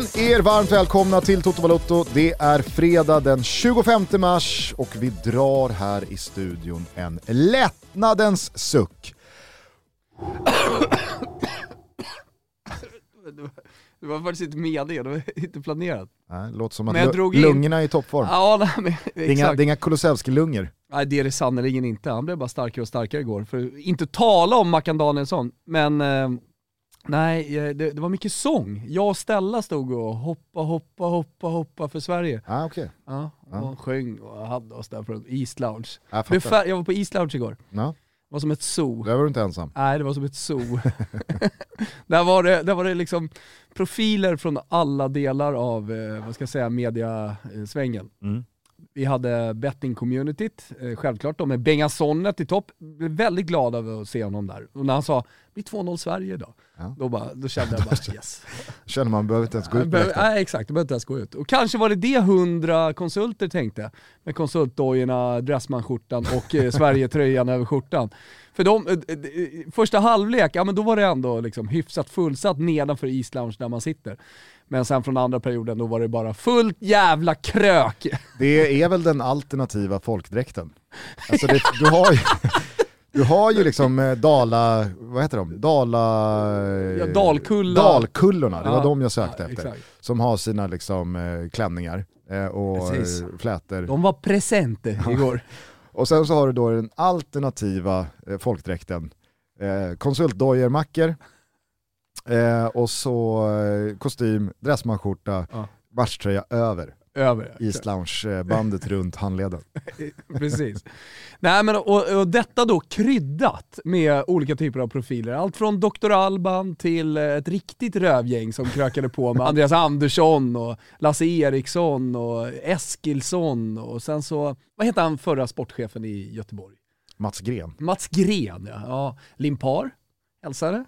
Känn er varmt välkomna till Toto Balotto. Det är fredag den 25 mars och vi drar här i studion en lättnadens suck. Det var faktiskt inte meningen, det var inte planerat. Nej, låter som att Men jag lu- drog in- lungorna är i toppform. Ja, nej, men, Det är inga, exakt. det är inga Kulusevski-lungor. Nej det är det sannerligen inte, han blev bara starkare och starkare igår. För inte tala om Mackan Danielsson, men eh, nej, eh, det, det var mycket sång. Jag och Stella stod och hoppa, hoppa, hoppa, hoppa för Sverige. Ah, okej. Ja, och sjöng och hade oss där på East Lounge. Jag är fattar. fär- Jag var på East Lounge igår, Ja, det var som ett zoo. där var du inte ensam. Nej det var som ett zoo. där, var det, där var det liksom profiler från alla delar av, eh, vad ska jag säga, mediasvängen. Mm. Vi hade betting-communityt, eh, självklart då med Bengasonet i topp. Blev väldigt glad över att se honom där. Och när han sa, det blir 2-0 Sverige idag. Ja. Då, bara, då kände jag bara yes. Känner man behöver inte ens gå ut Behöver-. Nej exakt, det behöver inte ens gå ut. Och kanske var det det hundra konsulter tänkte. Med konsultdojorna, Dressmanskjortan och eh, Sverigetröjan över skjortan. För de, eh, första halvlek, ja men då var det ändå liksom hyfsat fullsatt nedanför East Lounge där man sitter. Men sen från andra perioden då var det bara fullt jävla krök. Det är väl den alternativa folkdräkten. Alltså det, du, har ju, du har ju liksom eh, Dala, vad heter de? Dala... Ja, Dalkulla. Dalkullorna, det var Ja, de jag sökte ja, efter. exakt. Som har sina liksom eh, klänningar eh, och Precis. eh, flätor. De var presenter igår. Och sen så har du då den alternativa eh, folkdräkten. Eh, konsultdojor-mackor eh, och så eh, kostym, dressmanskjorta, Ja. matchtröja över. Över. East Lounge-bandet runt handleden. Precis. Nej men och, och detta då kryddat med olika typer av profiler. Allt från Dr. Alban till eh, ett riktigt rövgäng som krökade på med Andreas Andersson och Lasse Eriksson och Eskilsson och sen så, vad heter han förra sportchefen i Göteborg? Mats Gren. Mats Gren ja. ja. Limpar hälsade.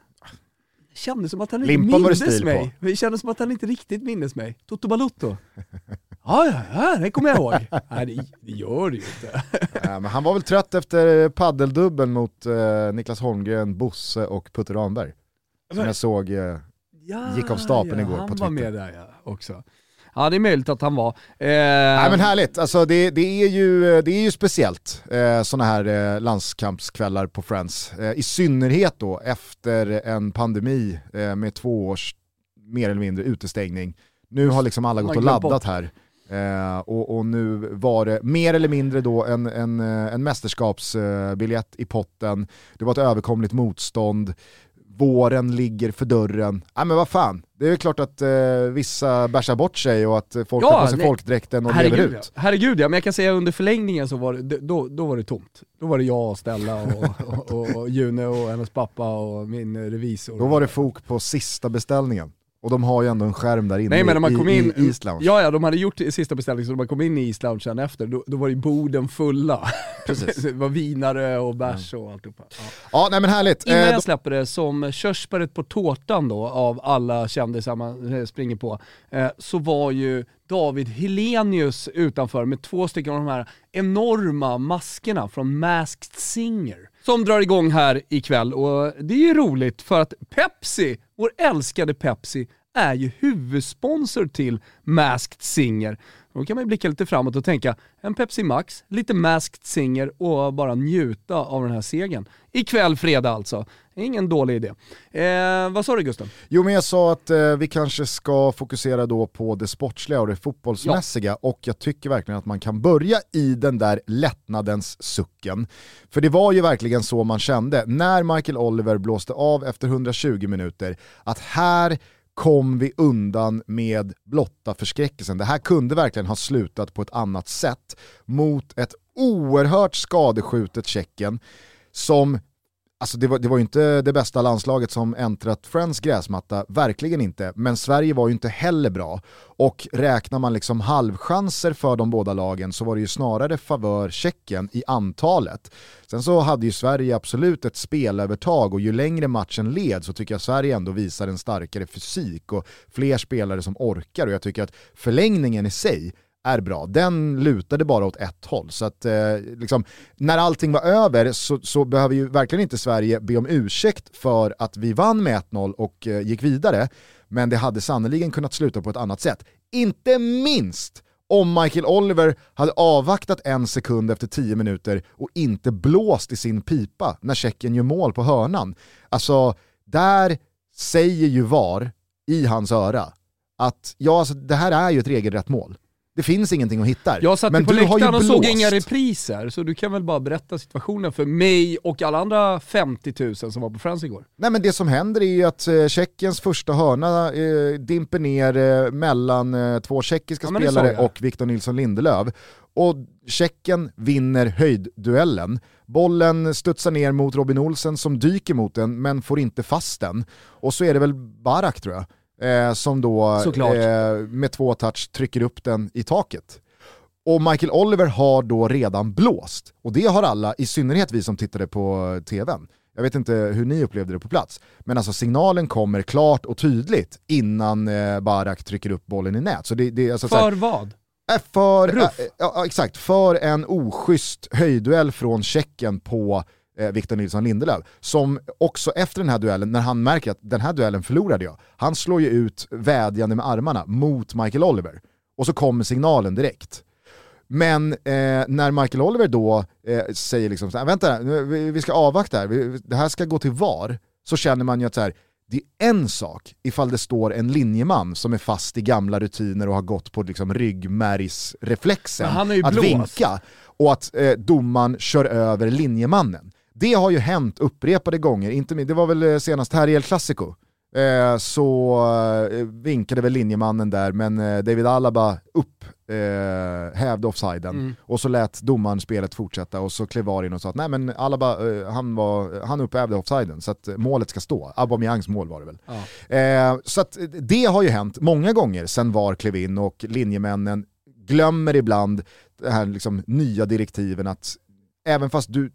Kändes som att han inte Limpan mindes mig. Det kändes som att han inte riktigt mindes mig. Toto Balutto. Ja, ja, ja, det kommer jag ihåg. Nej, det, gör det ju inte. Ja, men han var väl trött efter paddeldubbeln mot eh, Niklas Holmgren, Bosse och Putte Ramberg. Som Men- jag såg eh, Ja, Gick av stapeln ja, igår han på var Twitter. med där ja, också. Ja det är möjligt att han var. Eh, Nej men härligt, alltså det, det, är, ju, det är ju speciellt eh, sådana här eh, landskampskvällar på Friends. Eh, I synnerhet då efter en pandemi eh, med två års mer eller mindre utestängning. Nu har liksom alla gått och laddat här. Eh, och, och nu var det mer eller mindre då en, en, eh, en mästerskapsbiljett i potten. Det var ett överkomligt motstånd. Våren ligger för dörren. Nej men vad fan, det är ju klart att eh, vissa bärsar bort sig och att folk Ja, tar på sig nej. folkdräkten och lever herregud, ut. ja. herregud ja, men jag kan säga under förlängningen så var det, då, då var det tomt. Då var det jag och Stella och, och, och, och June och hennes pappa och min eh, revisor. Då var det fok på sista beställningen. Och de har ju ändå en skärm där inne Nej men när man i, kom in, i East Lounge. ja ja de hade gjort sista beställningen så när man kom in i East Lounge sen efter, då, då var ju borden fulla. Precis. det var vinare och bärs och alltihopa. Ja. Ja nej men härligt. Innan Eh, jag släpper det, som körsbäret på tårtan då, av alla kändisar man eh, springer på, eh, så var ju David Helenius utanför med två stycken av de här enorma maskerna från Masked Singer. Som drar igång här ikväll och det är ju roligt för att Pepsi, vår älskade Pepsi, är ju huvudsponsor till Masked Singer. Då kan man ju blicka lite framåt och tänka, en Pepsi Max, lite Masked Singer och bara njuta av den här segern. Ikväll fredag alltså. Ingen dålig idé. Eh, vad sa du Gusten? Jo men jag sa att eh, vi kanske ska fokusera då på det sportsliga och det fotbollsmässiga och jag tycker verkligen att man kan börja i den där lättnadens sucken. För det var ju verkligen så man kände när Michael Oliver blåste av efter 120 minuter att här kom vi undan med blotta förskräckelsen. Det här kunde verkligen ha slutat på ett annat sätt mot ett oerhört skadeskjutet Tjeckien som Alltså det var, det var ju inte det bästa landslaget som äntrat Friends gräsmatta, verkligen inte. Men Sverige var ju inte heller bra. Och räknar man liksom halvchanser för de båda lagen så var det ju snarare favör Tjeckien i antalet. Sen så hade ju Sverige absolut ett spelövertag och ju längre matchen led så tycker jag Sverige ändå visar en starkare fysik och fler spelare som orkar och jag tycker att förlängningen i sig är bra. Den lutade bara åt ett håll. Så att eh, liksom, när allting var över så, så behöver ju verkligen inte Sverige be om ursäkt för att vi vann med 1-0 och eh, gick vidare. Men det hade sannoliken kunnat sluta på ett annat sätt. Inte minst om Michael Oliver hade avvaktat en sekund efter tio minuter och inte blåst i sin pipa när Tjeckien gör mål på hörnan. Alltså, där säger ju VAR i hans öra att ja, alltså, det här är ju ett regelrätt mål. Det finns ingenting att hitta. Jag satt men på läktaren och såg inga repriser, så du kan väl bara berätta situationen för mig och alla andra 50 000 som var på Friends igår. Nej men det som händer är ju att eh, Tjeckiens första hörna eh, dimper ner eh, mellan eh, två tjeckiska ja, spelare och Victor Nilsson Lindelöf. Och Tjeckien vinner höjdduellen. Bollen studsar ner mot Robin Olsen som dyker mot den men får inte fast den. Och så är det väl Barak tror jag eh, som då eh, med två touch trycker upp den i taket. Och Michael Oliver har då redan blåst. Och det har alla, i synnerhet vi som tittade på tvn. Jag vet inte hur ni upplevde det på plats, men alltså signalen kommer klart och tydligt innan eh, Barak trycker upp bollen i nät. Så det, det, alltså, för här, vad? Äh, för, äh, ja, exakt, för en oschysst höjdduell från Tjeckien på eh, Victor Nilsson Lindelöf, som också efter den här duellen, när han märker att den här duellen förlorade jag, han slår ju ut vädjande med armarna mot Michael Oliver. Och så kommer signalen direkt. Men eh, när Michael Oliver då eh, säger liksom, vänta, vi, vi ska avvakta här, vi, det här ska gå till VAR, så känner man ju att så här, det är en sak ifall det står en linjeman som är fast i gamla rutiner och har gått på liksom ryggmärgsreflexen att blåst. vinka och att eh, domaren kör över linjemannen. Det har ju hänt upprepade gånger, inte, det var väl eh, senast här i El Clasico. Eh, så eh, vinkade väl linjemannen där, men eh, David Alaba upp eh, hävde offsiden mm. och så lät domaren spelet fortsätta och så klev VAR in och sa att nej men Alaba, eh, han, var, han upphävde offsiden så att målet ska stå. Aubameyangs mål var det väl. Ja. Så att det har ju hänt många gånger sen VAR klev in och linjemännen glömmer ibland de här liksom nya direktiven att även fast du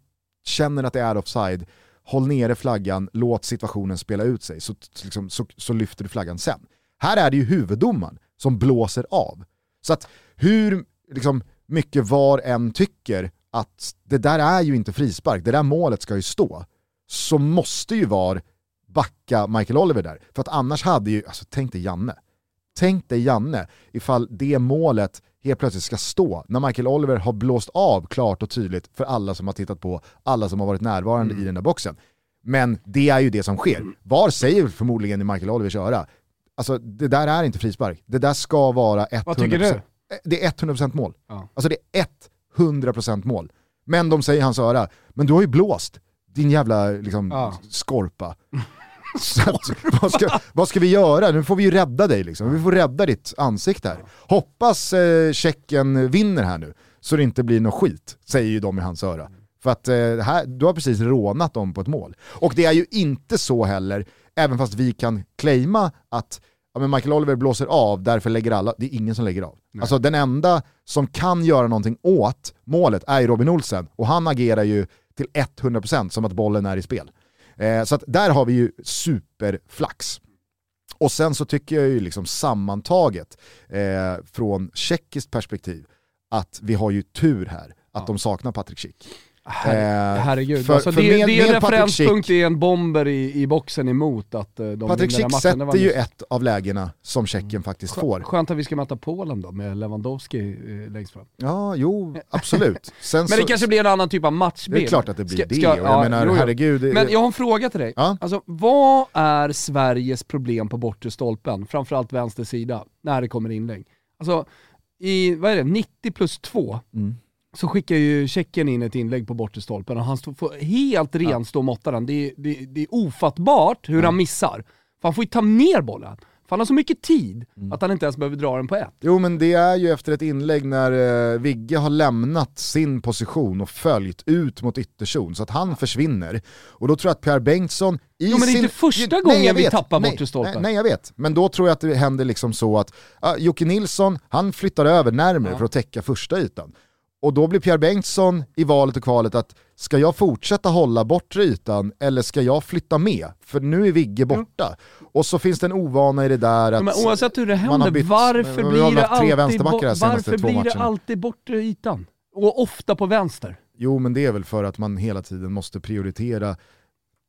känner att det är offside, håll nere flaggan, låt situationen spela ut sig, så, liksom, så, så lyfter du flaggan sen. Här är det ju huvuddomaren som blåser av. Så att hur liksom, mycket var en tycker att det där är ju inte frispark, det där målet ska ju stå, så måste ju VAR backa Michael Oliver där. För att annars hade ju, alltså tänk dig Janne, tänk dig Janne ifall det målet helt plötsligt ska stå när Michael Oliver har blåst av klart och tydligt för alla som har tittat på, alla som har varit närvarande mm. i den där boxen. Men det är ju det som sker. VAR säger förmodligen i Michael Olivers öra, alltså det där är inte frispark, det där ska vara 100%. Vad tycker du? Det är 100% mål. Ja. Alltså det är 100% mål. Men de säger i hans öra, men du har ju blåst, din jävla liksom, ja. skorpa. Att, vad, ska, vad ska vi göra? Nu får vi ju rädda dig liksom. Vi får rädda ditt ansikte här. Hoppas eh, Tjeckien vinner här nu, så det inte blir något skit, säger ju de i hans öra. För att eh, här, du har precis rånat dem på ett mål. Och det är ju inte så heller, även fast vi kan claima att ja, men Michael Oliver blåser av, därför lägger alla, det är ingen som lägger av. Nej. Alltså den enda som kan göra någonting åt målet är Robin Olsen, och han agerar ju till 100% som att bollen är i spel. Eh, så att där har vi ju superflax. Och sen så tycker jag ju liksom sammantaget eh, från tjeckiskt perspektiv att vi har ju tur här att ja. de saknar Patrik Schick. Her eh, herregud, för, alltså för det, med, det är en referenspunkt i en bomber i, i boxen emot att uh, de Patrik Schick sätter ju ett av lägena som Tjeckien mm. faktiskt Skö, får. Skönt att vi ska möta Polen då med Lewandowski uh, längst fram. Ja, jo, absolut. Sen Men det så, kanske blir en annan typ av matchbild. Det är klart att det blir ska, det, ska, jag ja, menar jo, herregud. Men jag har en fråga till dig. Ja? Alltså, vad är Sveriges problem på bortre stolpen, framförallt vänster sida, när det kommer inlägg? Alltså, i, vad är det, 90 plus 2, mm så skickar ju Tjeckien in ett inlägg på bortre stolpen och han får helt ren ja. stå och måtta den. Det är, det, det är ofattbart hur ja. han missar. För han får ju ta ner bollen. För han har så mycket tid mm. att han inte ens behöver dra den på ett. Jo men det är ju efter ett inlägg när eh, Vigge har lämnat sin position och följt ut mot ytterzon så att han försvinner. Och då tror jag att Per Bengtsson i Jo men det är sin... inte första nej, gången vi tappar nej, bort stolpen. Nej, nej, jag vet, men då tror jag att det händer liksom så att uh, Jocke Nilsson, han flyttar över närmare ja. för att täcka första ytan. Och då blir Pierre Bengtsson i valet och kvalet att ska jag fortsätta hålla bortre ytan eller ska jag flytta med? För nu är Vigge borta. Mm. Och så finns det en ovana i det där att... Men oavsett hur det händer, bytt, varför blir det alltid, varför blir det alltid bortre ytan? Och ofta på vänster? Jo men det är väl för att man hela tiden måste prioritera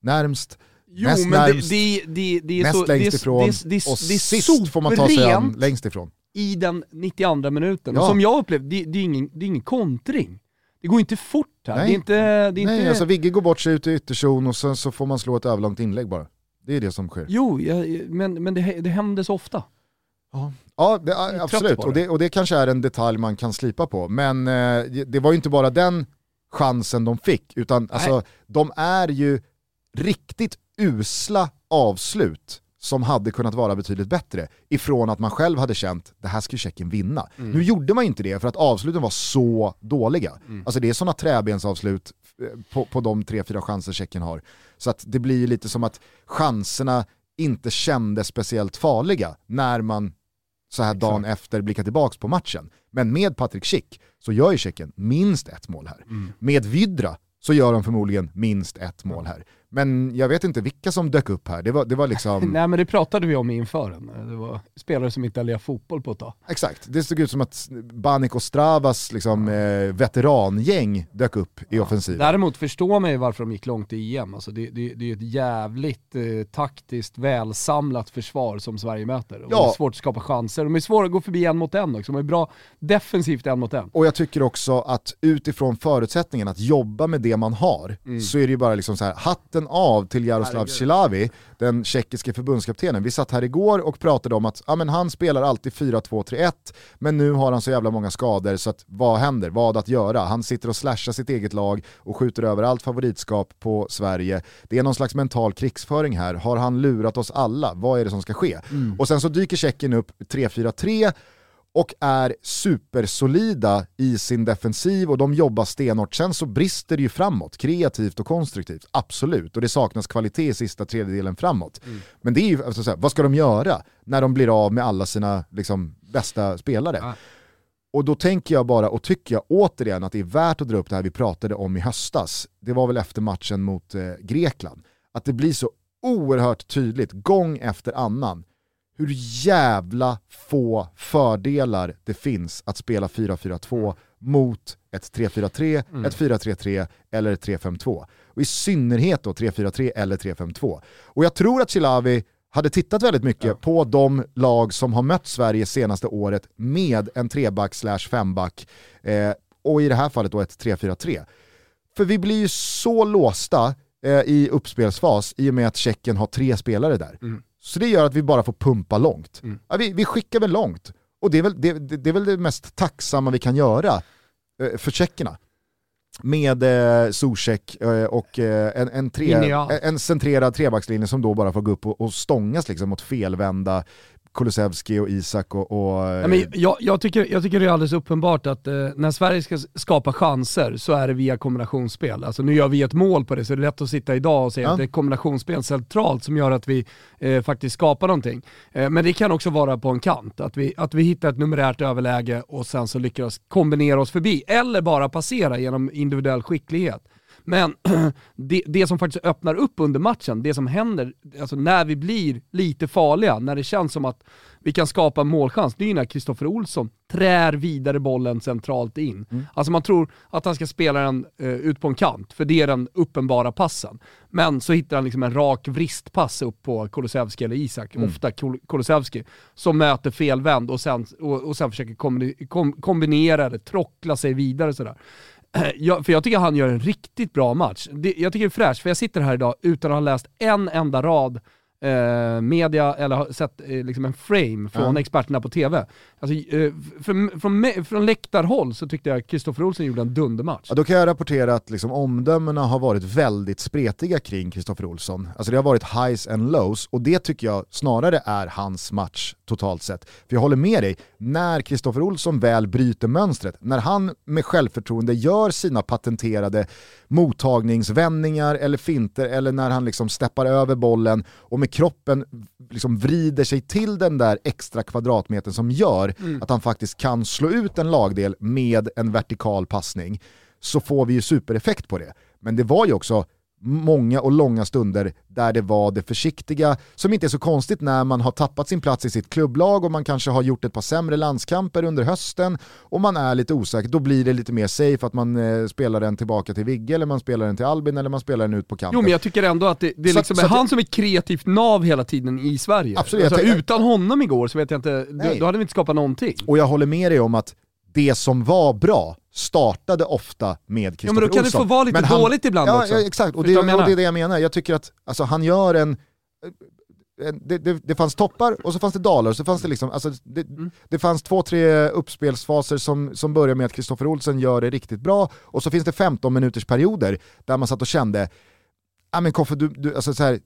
närmst, Jo, mest men närmst, det, det, det, är mest så, längst ifrån det, det, och sist får man ta sig an längst ifrån. I den 92 minuten. Ja. som jag upplevde, det, det, är ingen, det är ingen kontring. Det går inte fort här. Nej, det är inte, det är Nej inte... alltså Vigge går bort sig ut i ytterzon och sen så får man slå ett överlångt inlägg bara. Det är det som sker. Jo, jag, men, men det, det händer så ofta. Ja, ja det, absolut. Och det, och det kanske är en detalj man kan slipa på. Men eh, det var ju inte bara den chansen de fick, utan alltså, de är ju riktigt usla avslut som hade kunnat vara betydligt bättre ifrån att man själv hade känt det här ska ju Tjeckien vinna. Mm. Nu gjorde man inte det för att avsluten var så dåliga. Mm. Alltså det är sådana träbensavslut eh, på, på de tre, fyra chanser Tjeckien har. Så att det blir lite som att chanserna inte kändes speciellt farliga när man så här dagen Exakt. efter blickar tillbaka på matchen. Men med Patrik Schick så gör ju Tjeckien minst ett mål här. Mm. Med Vidra så gör de förmodligen minst ett mål här. Men jag vet inte vilka som dök upp här. Det var, det var liksom... Nej men det pratade vi om inför. Det var spelare som inte hade fotboll på ett tag. Exakt, det såg ut som att Banik och Stravas liksom, eh, veterangäng dök upp i ja. offensiven. Däremot förstår man ju varför de gick långt i EM. Alltså det, det, det är ett jävligt eh, taktiskt välsamlat försvar som Sverige möter. Och ja. Det är svårt att skapa chanser. De är svåra att gå förbi en mot en också. De är bra defensivt en mot en. Och jag tycker också att utifrån förutsättningen att jobba med det man har, mm. så är det ju bara liksom så här, hatten hatten av till Jaroslav Cilavi, den tjeckiske förbundskaptenen. Vi satt här igår och pratade om att ja, men han spelar alltid 4-2-3-1, men nu har han så jävla många skador så att vad händer? Vad att göra? Han sitter och slashar sitt eget lag och skjuter över allt favoritskap på Sverige. Det är någon slags mental krigsföring här. Har han lurat oss alla? Vad är det som ska ske? Mm. Och sen så dyker Tjeckien upp 3-4-3 och är supersolida i sin defensiv och de jobbar stenhårt. Sen så brister det ju framåt, kreativt och konstruktivt, absolut. Och det saknas kvalitet i sista tredjedelen framåt. Mm. Men det är ju, alltså, vad ska de göra när de blir av med alla sina liksom, bästa spelare? Ah. Och då tänker jag bara, och tycker jag återigen att det är värt att dra upp det här vi pratade om i höstas, det var väl efter matchen mot eh, Grekland, att det blir så oerhört tydligt gång efter annan hur jävla få fördelar det finns att spela 4-4-2 mot ett 3-4-3, mm. ett 4-3-3 eller ett 3-5-2. Och i synnerhet då 3-4-3 eller 3-5-2. Och jag tror att Chilavi hade tittat väldigt mycket ja. på de lag som har mött Sverige senaste året med en treback slash femback eh, och i det här fallet då ett 3-4-3. För vi blir ju så låsta eh, i uppspelsfas i och med att Tjeckien har tre spelare där. Mm. Så det gör att vi bara får pumpa långt. Mm. Ja, vi, vi skickar väl långt. Och det är väl det, det, är väl det mest tacksamma vi kan göra eh, för tjeckerna. Med eh, Zuzek eh, och eh, en, en, tre, en centrerad trebackslinje som då bara får gå upp och, och stångas liksom mot felvända Kulusevski och Isak och... och ja, men jag, jag, tycker, jag tycker det är alldeles uppenbart att eh, när Sverige ska skapa chanser så är det via kombinationsspel. Alltså nu gör vi ett mål på det så det är lätt att sitta idag och säga ja. att det är kombinationsspel centralt som gör att vi eh, faktiskt skapar någonting. Eh, men det kan också vara på en kant, att vi, att vi hittar ett numerärt överläge och sen så lyckas kombinera oss förbi, eller bara passera genom individuell skicklighet. Men det, det, som faktiskt öppnar upp under matchen, det som händer alltså när vi blir lite farliga, när det känns som att vi kan skapa en målchans, det är ju när Kristoffer Olsson trär vidare bollen centralt in. Mm. Alltså man tror att han ska spela den uh, ut på en kant, för det är den uppenbara passen. Men så hittar han liksom en rak vristpass upp på Kulusevski eller Isak, mm. ofta Kulusevski, som möter felvänd och sen, och, och sen försöker kombinera det, trockla sig vidare sådär. Jag, för jag tycker han gör en riktigt bra match. Det, jag tycker det är fräscht, för jag sitter här idag utan att ha läst en enda rad eh, media eller har sett eh, liksom en frame från mm. experterna på TV. Alltså, eh, från, från, från läktarhåll så tyckte jag Kristoffer Olsson gjorde en dundermatch. Ja, då kan jag rapportera att liksom, omdömena har varit väldigt spretiga kring Kristoffer Olsson. Alltså det har varit highs and lows och det tycker jag snarare är hans match totalt sett. För jag håller med dig, när Kristoffer Olsson väl bryter mönstret, när han med självförtroende gör sina patenterade mottagningsvändningar eller finter eller när han liksom steppar över bollen och med kroppen liksom vrider sig till den där extra kvadratmetern som gör mm. att han faktiskt kan slå ut en lagdel med en vertikal passning, så får vi ju supereffekt på det. Men det var ju också många och långa stunder där det var det försiktiga, som inte är så konstigt när man har tappat sin plats i sitt klubblag och man kanske har gjort ett par sämre landskamper under hösten och man är lite osäker, då blir det lite mer safe att man eh, spelar den tillbaka till Vigge eller man spelar den till Albin eller man spelar den ut på kanten. Jo men jag tycker ändå att det, det liksom så, är så han som är kreativt nav hela tiden i Sverige. Absolut, alltså, utan honom igår så vet jag inte, då, då hade vi inte skapat någonting. Och jag håller med dig om att det som var bra startade ofta med Kristoffer Olsson. Ja men då kan Olsson. det få vara lite han, dåligt ibland ja, också. Ja exakt, och det, och det är det jag menar. Jag tycker att alltså, han gör en det, det, det, fanns toppar och så fanns det dalar, så fanns det liksom, alltså, det, mm. det fanns två, tre uppspelsfaser som, som börjar med att Kristoffer Olsen gör det riktigt bra, och så finns det 15 minuters perioder där man satt och kände, ja men Koffe, du, du, alltså, så här,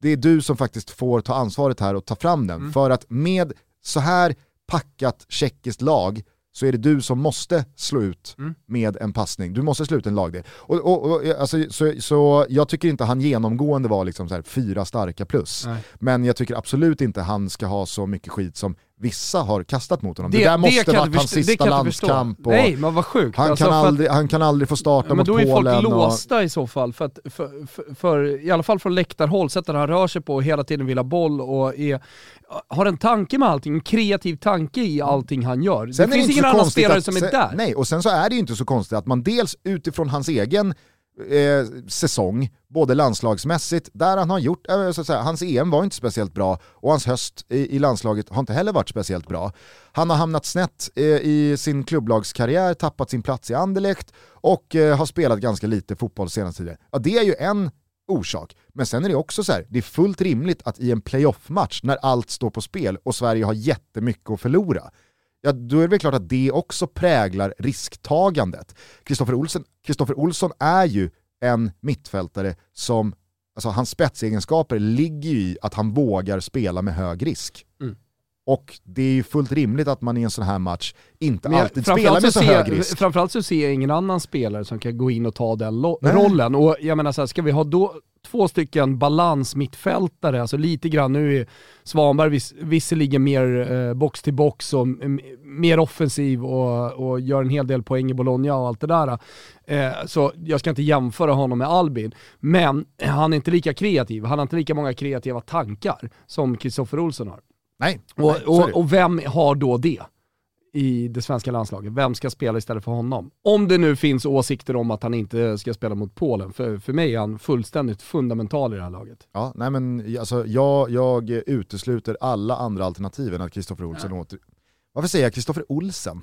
det är du som faktiskt får ta ansvaret här och ta fram den, mm. för att med så här packat tjeckiskt lag så är det du som måste slå ut mm. med en passning. Du måste slå ut en lagdel. Och, och, och, alltså, så, så jag tycker inte han genomgående var liksom så här fyra starka plus. Nej. Men jag tycker absolut inte han ska ha så mycket skit som vissa har kastat mot honom. Det, det där måste det varit hans sista landskamp. Och Nej men vad sjukt. Han, alltså, kan aldrig, han kan aldrig få starta ja, mot Polen. Men då är folk och... låsta i så fall, för, att, för, för, för, i alla fall från läktarhåll, sättet han rör sig på och hela tiden vill ha boll och är, har en tanke med allting, en kreativ tanke i allting han gör. Sen det finns ingen annan spelare att, som är sen, där. Nej, och sen så är det ju inte så konstigt att man dels utifrån hans egen eh, säsong, både landslagsmässigt, där han har gjort, eh, så att säga, hans EM var inte speciellt bra och hans höst i, i landslaget har inte heller varit speciellt bra. Han har hamnat snett eh, i sin klubblagskarriär, tappat sin plats i Anderlecht och eh, har spelat ganska lite fotboll senaste tiden. Ja, det är ju en orsak. Men sen är det också så här, det är fullt rimligt att i en playoff-match när allt står på spel och Sverige har jättemycket att förlora, ja då är det väl klart att det också präglar risktagandet. Kristoffer Olsson, Olsson är ju en mittfältare som, alltså hans spetsegenskaper ligger ju i att han vågar spela med hög risk. Mm. Och det är ju fullt rimligt att man i en sån här match inte Men alltid spelar med så, så hög risk. Framförallt så ser jag ingen annan spelare som kan gå in och ta den rollen. Och jag menar så här, ska vi ha då två stycken balansmittfältare, alltså lite grann, nu är Svanberg vis, visserligen mer eh, box till box och mer offensiv och, och, gör en hel del poäng i Bologna och allt det där. Eh, så jag ska inte jämföra honom med Albin, men han är inte lika kreativ, han har inte lika många kreativa tankar som Kristoffer Olsson har. Nej. Och, och, och vem har då det? I det svenska landslaget. Vem ska spela istället för honom? Om det nu finns åsikter om att han inte ska spela mot Polen. För, för mig är han fullständigt fundamental i det här laget. Ja, nej men alltså, jag, jag utesluter alla andra alternativ än att Kristoffer Olsen åter... Varför säger jag Kristoffer Olsen?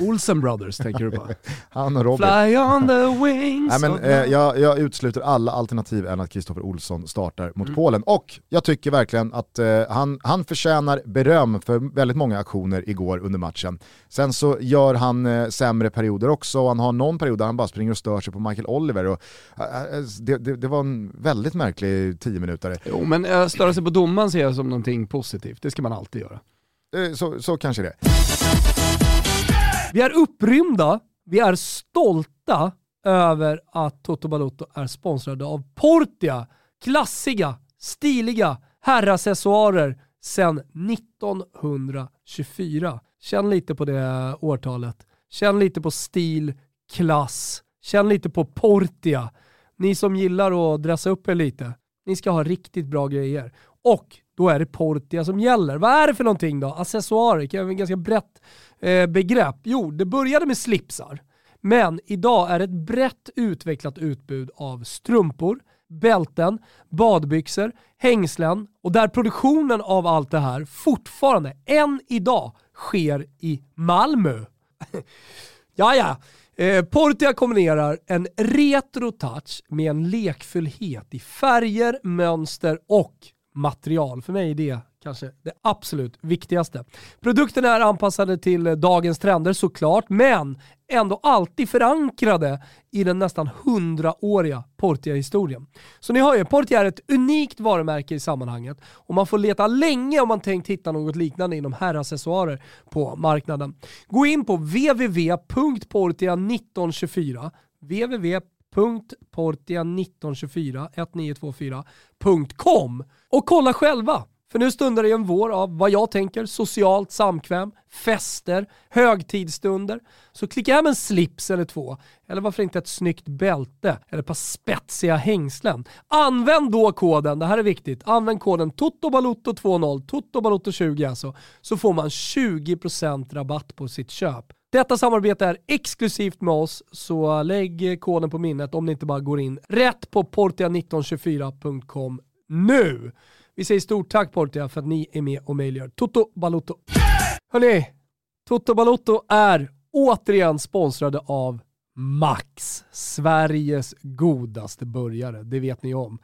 Olsen Brothers tänker du på? Han och Robin. Fly on the wings Nej, men, eh, jag, jag utesluter alla alternativ än att Kristoffer Olsson startar mot mm. Polen. Och jag tycker verkligen att eh, han, han förtjänar beröm för väldigt många aktioner igår under matchen. Sen så gör han eh, sämre perioder också, han har någon period där han bara springer och stör sig på Michael Oliver. Och, eh, eh det, det, det, var en väldigt märklig tio minuter. Jo men äh, störa sig på domaren ser jag som någonting positivt, det ska man alltid göra. Eh, så, så kanske det vi är upprymda, vi är stolta över att Toto Balotto är sponsrade av Portia. Klassiga, stiliga herraccessoarer sedan 1924. Känn lite på det årtalet. Känn lite på stil, klass. Känn lite på Portia. Ni som gillar att dressa upp er lite, ni ska ha riktigt bra grejer. Och då är det Portia som gäller. Vad är det för någonting då? Accessoarer, det är ganska brett eh, begrepp. Jo, det började med slipsar. Men idag är det ett brett utvecklat utbud av strumpor, bälten, badbyxor, hängslen och där produktionen av allt det här fortfarande, än idag, sker i Malmö. ja, ja. Eh, Portia kombinerar en retro touch med en lekfullhet i färger, mönster och material. För mig är det kanske det absolut viktigaste. Produkterna är anpassade till dagens trender såklart, men ändå alltid förankrade i den nästan hundraåriga Portia-historien. Så ni hör ju, Portia är ett unikt varumärke i sammanhanget och man får leta länge om man tänkt hitta något liknande inom herraccessoarer på marknaden. Gå in på www.portia1924 www.portia1924 1924.com och kolla själva. För nu stundar det en vår av vad jag tänker socialt samkväm, fester, högtidsstunder. Så klicka hem en slips eller två, eller varför inte ett snyggt bälte eller ett par spetsiga hängslen. Använd då koden, det här är viktigt, använd koden TOTOBALOTTO20, TOTOBALOTTO20 alltså, så får man 20% rabatt på sitt köp. Detta samarbete är exklusivt med oss, så lägg koden på minnet om ni inte bara går in rätt på portia1924.com nu. Vi säger stort tack Portia för att ni är med och möjliggör Toto Balotto. Hörni, Toto Balotto är återigen sponsrade av Max, Sveriges godaste burgare. Det vet ni om.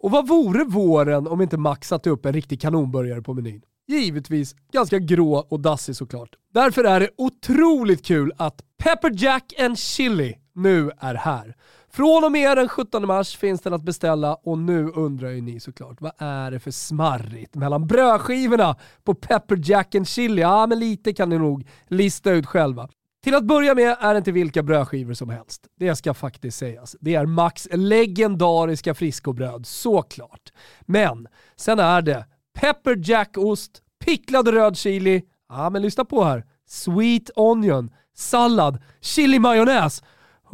Och vad vore våren om inte Max satte upp en riktig kanonburgare på menyn? Givetvis ganska grå och dassig såklart. Därför är det otroligt kul att Pepper Jack and Chili nu är här. Från och med den 17 mars finns den att beställa och nu undrar ju ni såklart, vad är det för smarrigt mellan brödskivorna på Pepper Jack and Chili? Ja, men lite kan ni nog lista ut själva. Till att börja med är det inte vilka brödskivor som helst. Det ska faktiskt sägas. Det är Max legendariska friskobröd, såklart. Men sen är det Pepper Jack-ost, picklad röd chili, ja men lyssna på här, sweet onion, sallad, chili majonnäs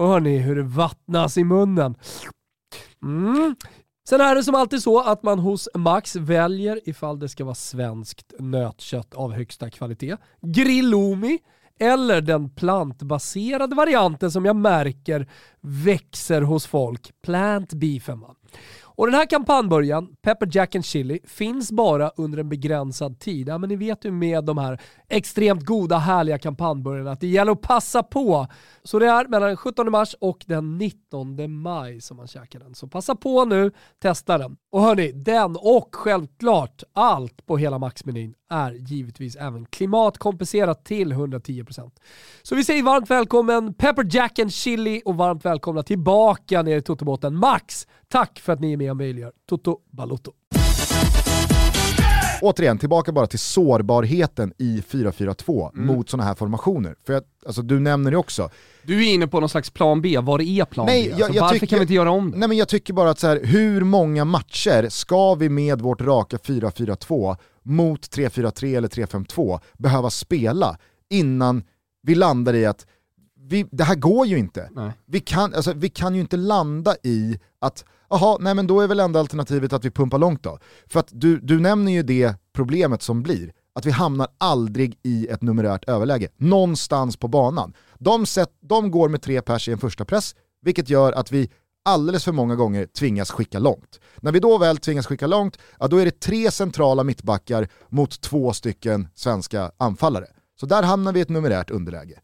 Hör ni hur det vattnas i munnen? Mm. Sen är det som alltid så att man hos Max väljer ifall det ska vara svenskt nötkött av högsta kvalitet, grillomi eller den plantbaserade varianten som jag märker växer hos folk, plant beefen. Och den här kampanjbörjan, Pepper Jack and Chili, finns bara under en begränsad tid. Ja, men ni vet ju med de här extremt goda, härliga kampanjbörjarna att det gäller att passa på. Så det är mellan den 17 mars och den 19 maj som man käkar den. Så passa på nu, testa den. Och hörni, den och självklart allt på hela Max-menyn är givetvis även klimatkompenserat till 110%. Så vi säger varmt välkommen Pepper Jack and Chili och varmt välkomna tillbaka ner i Totobåten Max. Tack för att ni är med och möjliggör Toto Balotto. Återigen, tillbaka bara till sårbarheten i 4-4-2 mm. mot sådana här formationer. För jag, alltså, du nämner det också. Du är inne på någon slags plan B, vad är plan nej, B? Alltså, jag varför tycker, kan vi inte göra om det? Nej men jag tycker bara att så här, hur många matcher ska vi med vårt raka 4-4-2 mot 3-4-3 eller 3-5-2 behöva spela innan vi landar i att vi, det här går ju inte. Vi kan, alltså, vi kan ju inte landa i att, jaha, nej men då är väl enda alternativet att vi pumpar långt då. För att du, du nämner ju det problemet som blir, att vi hamnar aldrig i ett numerärt överläge, någonstans på banan. De, set, de går med tre pers i en första press, vilket gör att vi alldeles för många gånger tvingas skicka långt. När vi då väl tvingas skicka långt, ja, då är det tre centrala mittbackar mot två stycken svenska anfallare. Så där hamnar vi i ett numerärt underläge.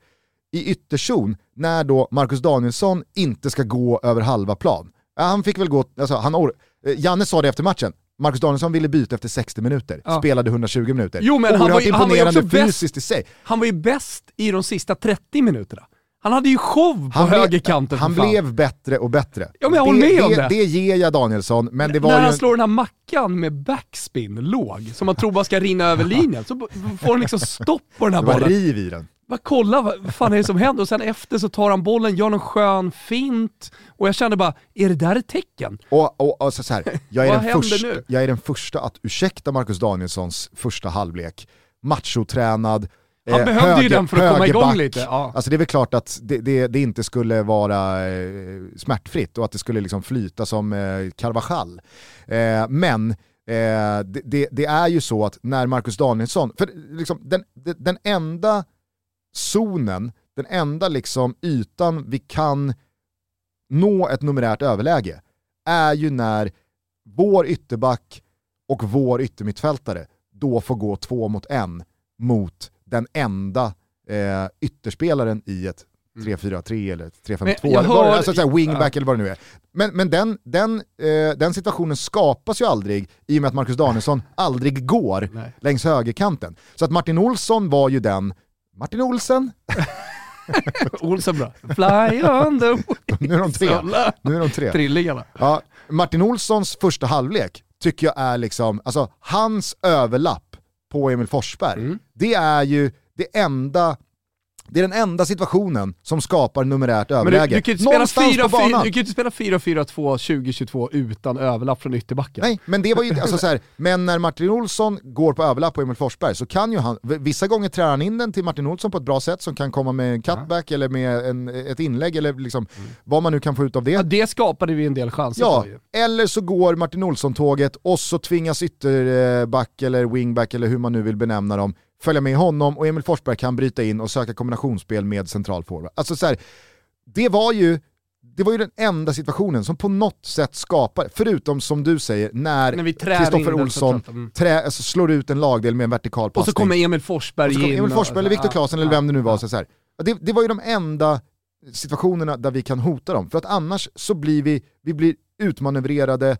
I ytterzon, när då Marcus Danielsson inte ska gå över halva plan, ja, han fick väl gå, alltså, han or- eh, Janne sa det efter matchen, Marcus Danielsson ville byta efter 60 minuter, ja. spelade 120 minuter. Jo, men han var ju, imponerande han var fysiskt bäst, i sig. Han var ju bäst i de sista 30 minuterna. Han hade ju show på han högerkanten Han blev bättre och bättre. Ja, men jag håller med om det. Det ger jag Danielsson, men det var När han slår den här mackan med backspin låg, som man tror bara ska rinna över linjen, så får han liksom stopp på den här bollen. Det var riv i den. Bara kolla, vad fan är det som händer? Och sen efter så tar han bollen, gör någon skön fint, och jag kände bara, är det där ett tecken? Och, och, och så, här, jag, är den första, jag är den första att ursäkta Marcus Danielssons första halvlek. Machotränad, han behövde höger, ju den för att komma igång lite. Ja. Alltså det är väl klart att det, det, det inte skulle vara eh, smärtfritt och att det skulle liksom flyta som eh, Carvajal. Eh, men eh, det, det, det, är ju så att när Marcus Danielsson, för liksom den, den enda zonen, den enda liksom ytan vi kan nå ett numerärt överläge är ju när vår ytterback och vår yttermittfältare då får gå två mot en mot den enda eh, ytterspelaren i ett 3-4-3 mm. eller 3-5-2, eller hör... alltså, så wingback ja. eller vad det nu är. Men, men den, den, eh, den situationen skapas ju aldrig i och med att Marcus Danielsson aldrig går Nej. längs högerkanten. Så att Martin Olsson var ju den, Martin Olsen, Olsen bra. Fly on the Nu är de tre. Nu är de tre. Trillingarna. Ja, Martin Olssons första halvlek tycker jag är liksom, alltså hans överlapp på Emil Forsberg, mm. det är ju det enda Det är den enda situationen som skapar numerärt du, överläge. du kan ju inte spela Någonstans 4, på banan. 4, du kan ju inte spela 4-4-2 2022 utan överlapp från ytterbacken. Nej, men det var ju alltså så här, men när Martin Olsson går på överlapp på Emil Forsberg så kan ju han, vissa gånger trär han in den till Martin Olsson på ett bra sätt som kan komma med en cutback eller med en, ett inlägg eller liksom vad man nu kan få ut av det. Ja, det skapade vi en del chanser Ja, eller så går Martin Olsson-tåget och så tvingas ytterback eller wingback eller hur man nu vill benämna dem följa med honom och Emil Forsberg kan bryta in och söka kombinationsspel med central forward. Alltså så här, det var ju det var ju den enda situationen som på något sätt skapar, förutom som du säger, När Kristoffer Olsson mm. trä, alltså slår ut en lagdel med en vertikal Och passning. så kommer Emil Forsberg Och så kommer in. Emil och- Forsberg eller Viktor Claesson eller vem det nu var. så här. Det, det var ju de enda situationerna där vi kan hota dem. För att annars så blir vi, vi blir utmanövrerade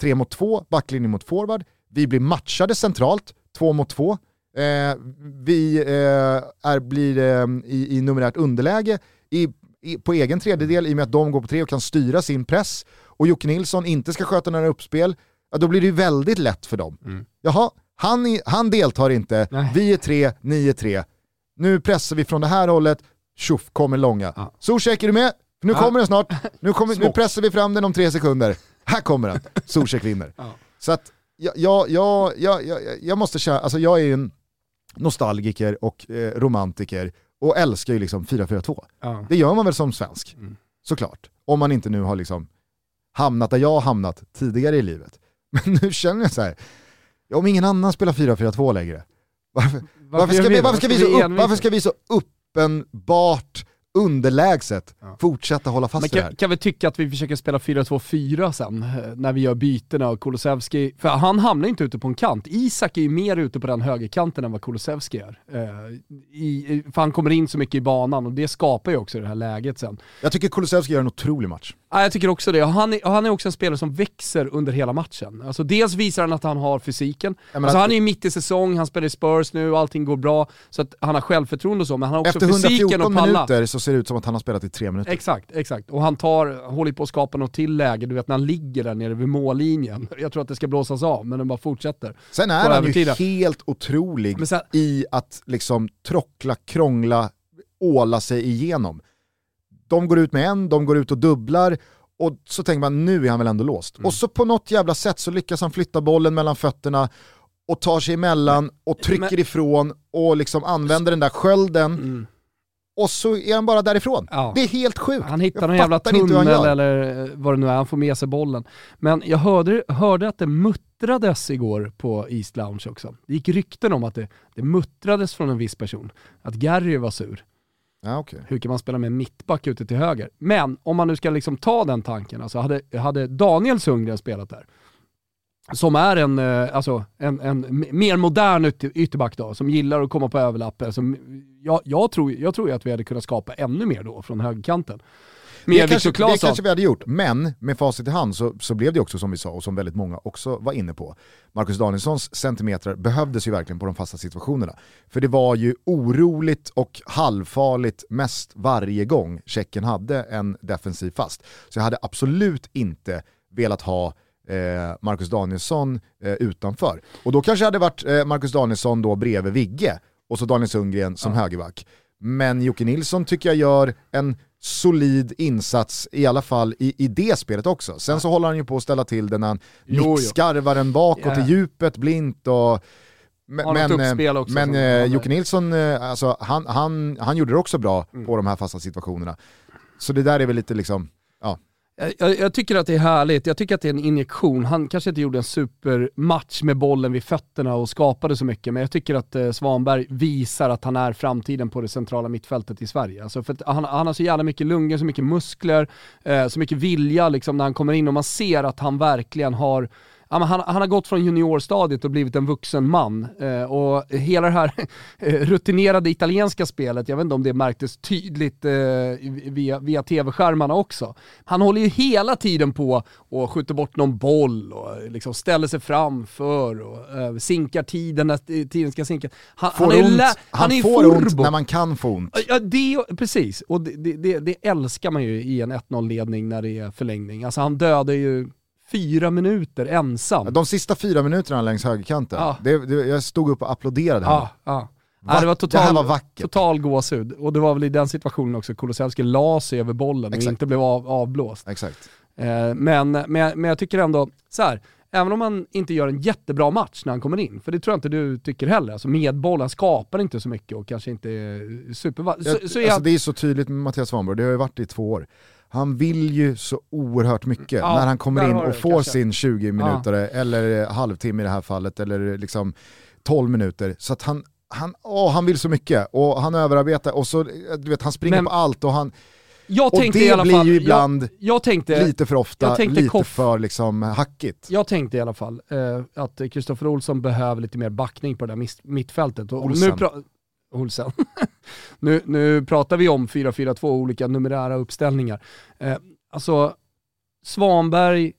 tre mot två, backlinje mot forward. Vi blir matchade centralt, två mot två. Eh, vi eh, är, blir eh, i, i numerärt underläge i, i, på egen tredjedel i och med att de går på tre och kan styra sin press. Och Jocke Nilsson inte ska sköta några uppspel. Ja, då blir det ju väldigt lätt för dem. Mm. Jaha, han, i- han deltar inte, Nej. vi är tre, ni är tre. Nu pressar vi från det här hållet, tjoff kommer långa. Ja. Zuzek är du med? Nu Ja. kommer den snart. Nu, kommer, nu pressar vi fram den om tre sekunder. Här kommer den. Zuzek vinner. Ja. Så att jag, jag, jag, jag, jag, jag måste känna, alltså jag är ju en nostalgiker och eh, romantiker och älskar ju liksom 4-4-2. Ja. Det gör man väl som svensk, Mm. såklart. Om man inte nu har liksom hamnat där jag har hamnat tidigare i livet. Men nu känner jag så här, om ingen annan spelar 4-4-2 längre, varför, varför, ska, gör vi, varför, ska vi så upp, varför ska vi så uppenbart underlägset Ja. fortsätta hålla fast Man vid det här? kan, väl tycka att vi försöker spela 4-2-4 sen, eh, när vi gör bytena och Kulusevski, för han hamnar inte ute på en kant. Isak är ju mer ute på den högerkanten än vad Kulusevski är. Eh, i, för han kommer in så mycket i banan och det skapar ju också det här läget sen. Jag tycker Kulusevski gör en otrolig match. Ja, jag tycker också det. Och Han är, och han är också en spelare som växer under hela matchen. Alltså dels visar han att han har fysiken. Menar Alltså att- han är ju mitt i säsong, han spelar i Spurs nu allting går bra. Så att han har självförtroende och så, men han har också Efter fysiken 114 att palla. minuter så ser ut som att han har spelat i tre minuter. Exakt, exakt. Och han tar, håller på att skapa något till läge, du vet när han ligger där nere vid mållinjen. Jag tror att det ska blåsas av, men den bara fortsätter. Sen är han ju helt otrolig sen, i att liksom trockla, krångla, åla sig igenom. De går ut med en, de går ut och dubblar och så tänker man nu är han väl ändå låst. Mm. Och så på något jävla sätt så lyckas han flytta bollen mellan fötterna och tar sig emellan och trycker Men- ifrån och liksom använder den där skölden mm, och så är han bara därifrån. ja. Det är helt sjukt. Han hittar någon jävla tunnel eller eh, vad det nu är, han får med sig bollen. Men jag hörde, hörde att det muttrades igår på East Lounge också. Det gick rykten om att det, det muttrades från en viss person, att Gary var sur. Ja, okay. Hur kan man spela med mittback ute till höger? Men om man nu ska liksom ta den tanken, alltså hade, hade Daniel Sundgren spelat där, som är en, eh, alltså, en, en mer modern ytter, ytterback då, som gillar att komma på överlapp. Alltså, jag, jag, tror, jag tror att vi hade kunnat skapa ännu mer då från högerkanten. Med Det kanske, det kanske vi hade gjort, men med facit i hand så, så blev det också som vi sa och som väldigt många också var inne på. Marcus Danielssons centimetrar behövdes ju verkligen på de fasta situationerna. För det var ju oroligt och halvfarligt mest varje gång Tjeckien hade en defensiv fast. Så jag hade absolut inte velat ha Marcus Danielsson eh, utanför. Och då kanske det hade varit eh, Marcus Danielsson då bredvid Vigge och så Daniel Sundgren som högerback. Men Jocke Nilsson tycker jag gör en solid insats i alla fall i, i det spelet också. Sen så håller han ju på att ställa till det när han nickskarvar den bakåt Ja. i djupet blint och men, men, eh, också men eh, ja, Jocke Nilsson, eh, alltså, han, han, han gjorde det också bra Mm. på de här fasta situationerna. Så det där är väl lite liksom, ja. Jag, jag, tycker att det är härligt, jag tycker att det är en injektion. Han kanske inte gjorde en supermatch med bollen vid fötterna och skapade så mycket, men jag tycker att eh, Svanberg visar att han är framtiden på det centrala mittfältet i Sverige. Alltså för att han, han har så jävla mycket lungor, så mycket muskler, eh, så mycket vilja liksom när han kommer in och man ser att han verkligen har han, han har gått från juniorstadiet och blivit en vuxen man. Eh, och hela det här eh, rutinerade italienska spelet, jag vet inte om det märktes tydligt eh, via, via tv-skärmarna också. Han håller ju hela tiden på och skjuter bort någon boll och liksom ställer sig framför och sinkar tiden när tiden ska sinka. Han, Får han är, ont, han han är får ont furbo. när man kan få ont. Ja, det, precis. Och det, det, det, det älskar man ju i en 1-0-ledning när det är förlängning. Alltså han dödar ju fyra minuter ensam. De sista fyra minuterna längs högerkanten, Ja. det, det, jag stod upp och applåderade Ja, ja. Ja, det var total, det här var vackert. total gåshud. Och det var väl i den situationen också Kulusevski la sig över bollen Exakt. och inte blev av, avblåst. Exakt. Eh, men, men, men jag tycker ändå, så här, även om han inte gör en jättebra match när han kommer in, för det tror jag inte du tycker heller, alltså med boll, han skapar inte så mycket och kanske inte är supervass. Jag, Så, så är alltså, han, det är så tydligt med Mattias Svanberg, det har ju varit i två år. Han vill ju så oerhört mycket Ja, när han kommer in och får kanske. sin 20 minuter eller halvtimme i det här fallet, eller liksom 12 minuter. Så att han, han, åh, han vill så mycket och han överarbetar och så, du vet, han springer Men- på allt och han, jag och det i alla blir fall, ju ibland jag, jag tänkte, lite för ofta, lite Koff- för liksom hackigt. Jag tänkte i alla fall eh, att Kristoffer Olsson behöver lite mer backning på det där mittfältet. Och Olsen. Nu Olsen. nu, nu pratar vi om 4-4-2, olika numerära uppställningar. Eh, alltså Svanberg,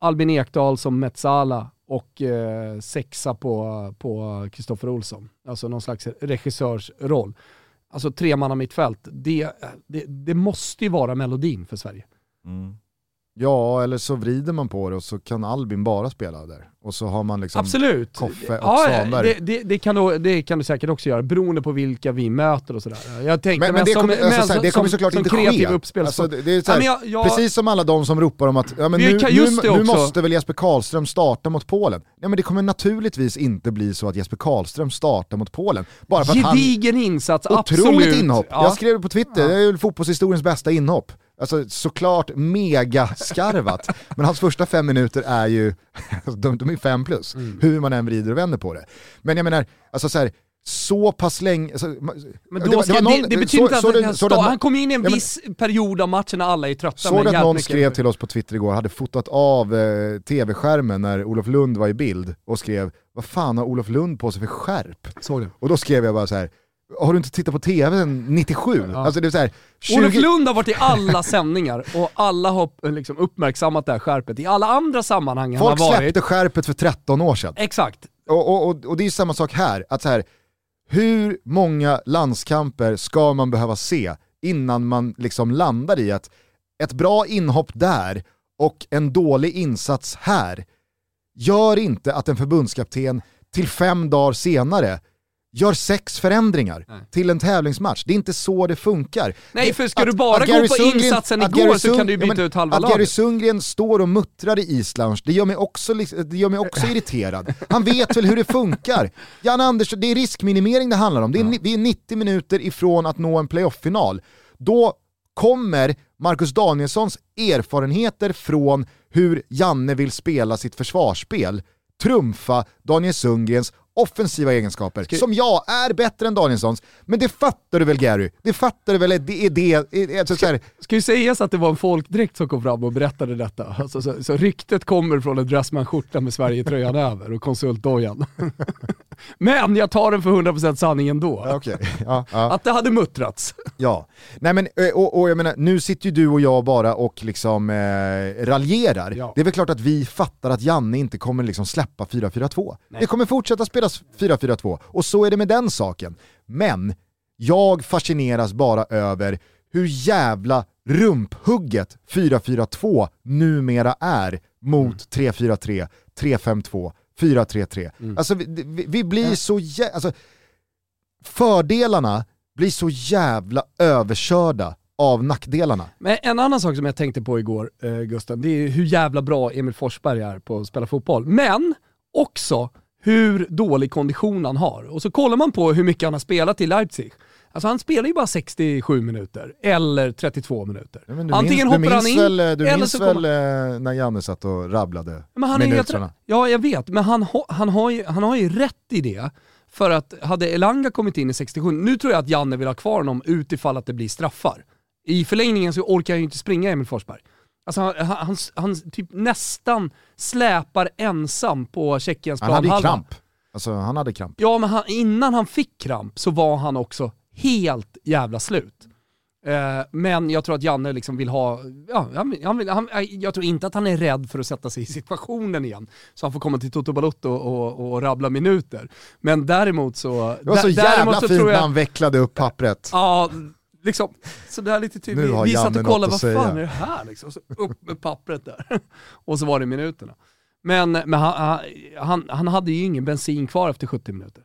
Albin Ekdal som Metsala och eh, sexa på på Kristoffer Olsson. Alltså någon slags regissörsroll. Alltså tre manna mittfält, det, eh, det, det måste ju vara melodin för Sverige. Mm. Ja, eller så vrider man på det och så kan Albin bara spela där. Och så har man liksom... Absolut. Koffe och ja, Svanberg. det, det, det, kan du, det kan du säkert också göra, beroende på vilka vi möter och sådär. Jag tänkte, Men, men det som- kommer, alltså, här, det som- kommer såklart som inte kreativ ske. Alltså, det, är så här, Ja, jag- jag- Precis som alla de som ropar om att ja, men nu, nu, nu måste väl Jesper Karlström starta mot Polen. Ja, men det kommer naturligtvis inte bli så att Jesper Karlström startar mot Polen. Bara för att han... Gedigen insats, Otroligt absolut. inhopp. Ja. Jag skrev det på Twitter, det är ju fotbollshistoriens bästa inhopp. Alltså såklart mega skarvat. men hans första fem minuter är ju, de, de är fem plus, Mm. hur man än vrider och vänder på det. Men jag menar, alltså så här, så pass länge... Alltså, Men då ska, det, det, betyder inte att han kan stå, han kommer in i en ja, men- viss period av matchen när alla är trötta. Såg men du att någon mycket- skrev till oss på Twitter igår, hade fotat av eh, tv-skärmen när Olof Lund var i bild och skrev vad fan har Olof Lund på sig för skärp? Och då skrev jag bara så här. Har du inte tittat på tv sen 97? Ja. Alltså det är så här, 20... Olof Lund har varit i alla sändningar och alla har eh, liksom uppmärksammat det här skärpet. I alla andra sammanhang han Folk har varit. släppte skärpet för 13 år sedan. Exakt. Och, och, och, och det är samma sak här, att så här, hur många landskamper ska man behöva se innan man liksom landar i att ett bra inhopp där och en dålig insats här gör inte att en förbundskapten till fem dagar senare gör sex förändringar Nej. till en tävlingsmatch. Det är inte så det funkar. Nej, för ska du bara gå på insatsen att igår så kan du ju byta ja, men ut halva Att Gary laget. Sundgren står och muttrar i islounge, det gör mig också, det gör mig också irriterad. Han vet väl hur det funkar. Jan Andersson, det är riskminimering det handlar om. Det är, ni- Vi är 90 minuter ifrån att nå en playoff-final. Då kommer Marcus Danielssons erfarenheter från hur Janne vill spela sitt försvarsspel trumfa Daniel Sundgrens offensiva egenskaper, Ska- som jag är bättre än Danielssons. Men det fattar du väl Gary? Det fattar du väl? Det är det. Alltså, så här, Ska ju sägas att det var en folkdräkt som kom fram och berättade detta. Alltså, så, så ryktet kommer från en Dressman-skjorta med Sverige-tröjan över och konsultdojan. Men jag tar den för 100% sanning ändå. Okej, ja, ja, Att det hade muttrats. ja. Nej men, eh, och, och jag menar, nu sitter ju du och jag bara och liksom eh, raljerar. Ja. Det är väl klart att vi fattar att Janne inte kommer liksom släppa 4-4-2. Det kommer fortsätta spelas 4-4-2, och så är det med den saken. Men, jag fascineras bara över hur jävla rumphugget 4-4-2 numera är mot 3-4-3, 3-5-2, 4-3-3. Alltså vi, vi, vi blir så jä... Alltså, fördelarna blir så jävla överkörda av nackdelarna. Men en annan sak som jag tänkte på igår, eh, Gusten, det är hur jävla bra Emil Forsberg är på att spela fotboll. Men också hur dålig kondition han har. Och så kollar man på hur mycket han har spelat i Leipzig. Alltså han spelar ju bara 67 minuter, eller 32 minuter. Ja, men du Antingen minns, du hoppar han minns in, väl, du eller minns så väl kommer... eh, när Janne satt och rabblade Men han är helt minuterna? Ja, jag vet, men han, ha- han, har ju, han har ju rätt i det. För att hade Elanga kommit in i 67, nu tror jag att Janne vill ha kvar honom utifall att det blir straffar. I förlängningen så orkar jag ju inte springa Emil Forsberg. Alltså han, han, han, typ nästan släpar ensam på Tjeckiens Han hade planhalva. kramp. Alltså han hade kramp. Ja, men han, innan han fick kramp så var han också helt jävla slut. Eh, men jag tror att Janne liksom vill ha, ja, han, han vill, han, jag tror inte att han är rädd för att sätta sig i situationen igen. Så han får komma till Toto Balotto och, och, och rabbla minuter. Men däremot så... Det var så dä- jävla fint tror när jag, han vecklade upp pappret. Ja, liksom sådär lite typ, Nu vi, har vi satt och kollade, vad fan säga. är det här liksom? Så upp med pappret där. och så var det minuterna. Men, men han, han, han, hade ju ingen bensin kvar efter 70 minuter.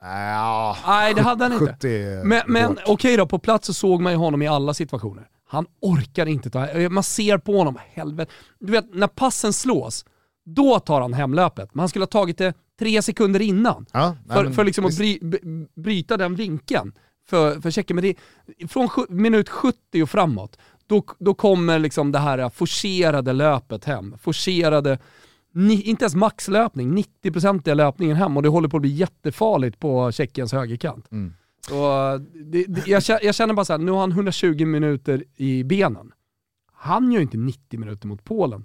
Ja, Nej, det hade han inte. 70 Men, men okej då, på plats så såg man ju honom i alla situationer. Han orkar inte ta, man ser på honom, helvete. Du vet, när passen slås, då tar han hemlöpet. Men han skulle ha tagit det tre sekunder innan. Ja, nej, för, för liksom att bry, bryta den vinkeln för, för Tjeckien. Men det, från minut 70 och framåt, då, då kommer liksom det här forcerade löpet hem. Forcerade, ni, inte ens maxlöpning, 90% löpningen hem och det håller på att bli jättefarligt på Tjeckiens högerkant. Mm. Och det, det, jag, känner, jag känner bara så här, nu har han 120 minuter i benen. Han gör inte 90 minuter mot Polen.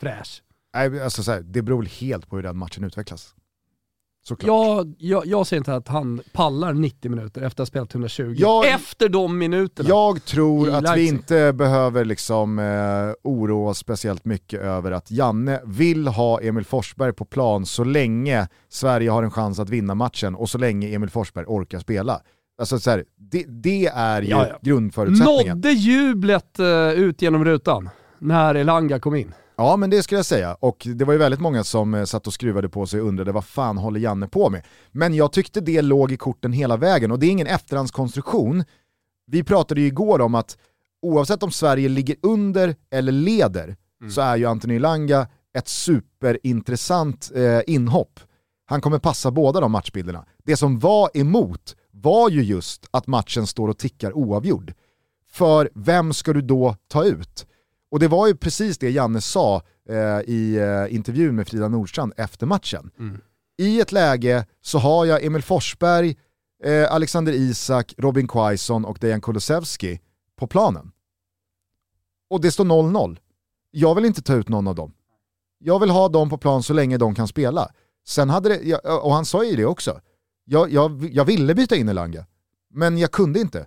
Fräsch. Nej, alltså så här, det beror helt på hur den matchen utvecklas. Såklart. Jag, jag, jag ser inte att han pallar 90 minuter efter att ha spelat 120. Jag- efter de minuterna. Jag tror att vi inte behöver liksom, eh, oroa oss speciellt mycket över att Janne vill ha Emil Forsberg på plan så länge Sverige har en chans att vinna matchen och så länge Emil Forsberg orkar spela. Alltså så här, det, det är ju Ja, ja. grundförutsättningen. Nådde jublet eh, ut genom rutan när Elanga kom in? Ja men det skulle jag säga, och det var ju väldigt många som eh, satt och skruvade på sig och undrade vad fan håller Janne på med? Men jag tyckte det låg i korten hela vägen och det är ingen efterhandskonstruktion. Vi pratade ju igår om att oavsett om Sverige ligger under eller leder så är ju Anthony Langa ett superintressant eh, inhopp. Han kommer passa båda de matchbilderna. Det som var emot var ju just att matchen står och tickar oavgjord. För vem ska du då ta ut? Och det var ju precis det Janne sa eh, i eh, intervjun med Frida Nordstrand efter matchen. I ett läge så har jag Emil Forsberg, eh, Alexander Isak, Robin Quaison och Dejan Kulusevski på planen. Och det står 0-0. Jag vill inte ta ut någon av dem. Jag vill ha dem på plan så länge de kan spela. Sen hade det, och han sa ju det också, jag, jag, jag ville byta in Elanga, men jag kunde inte.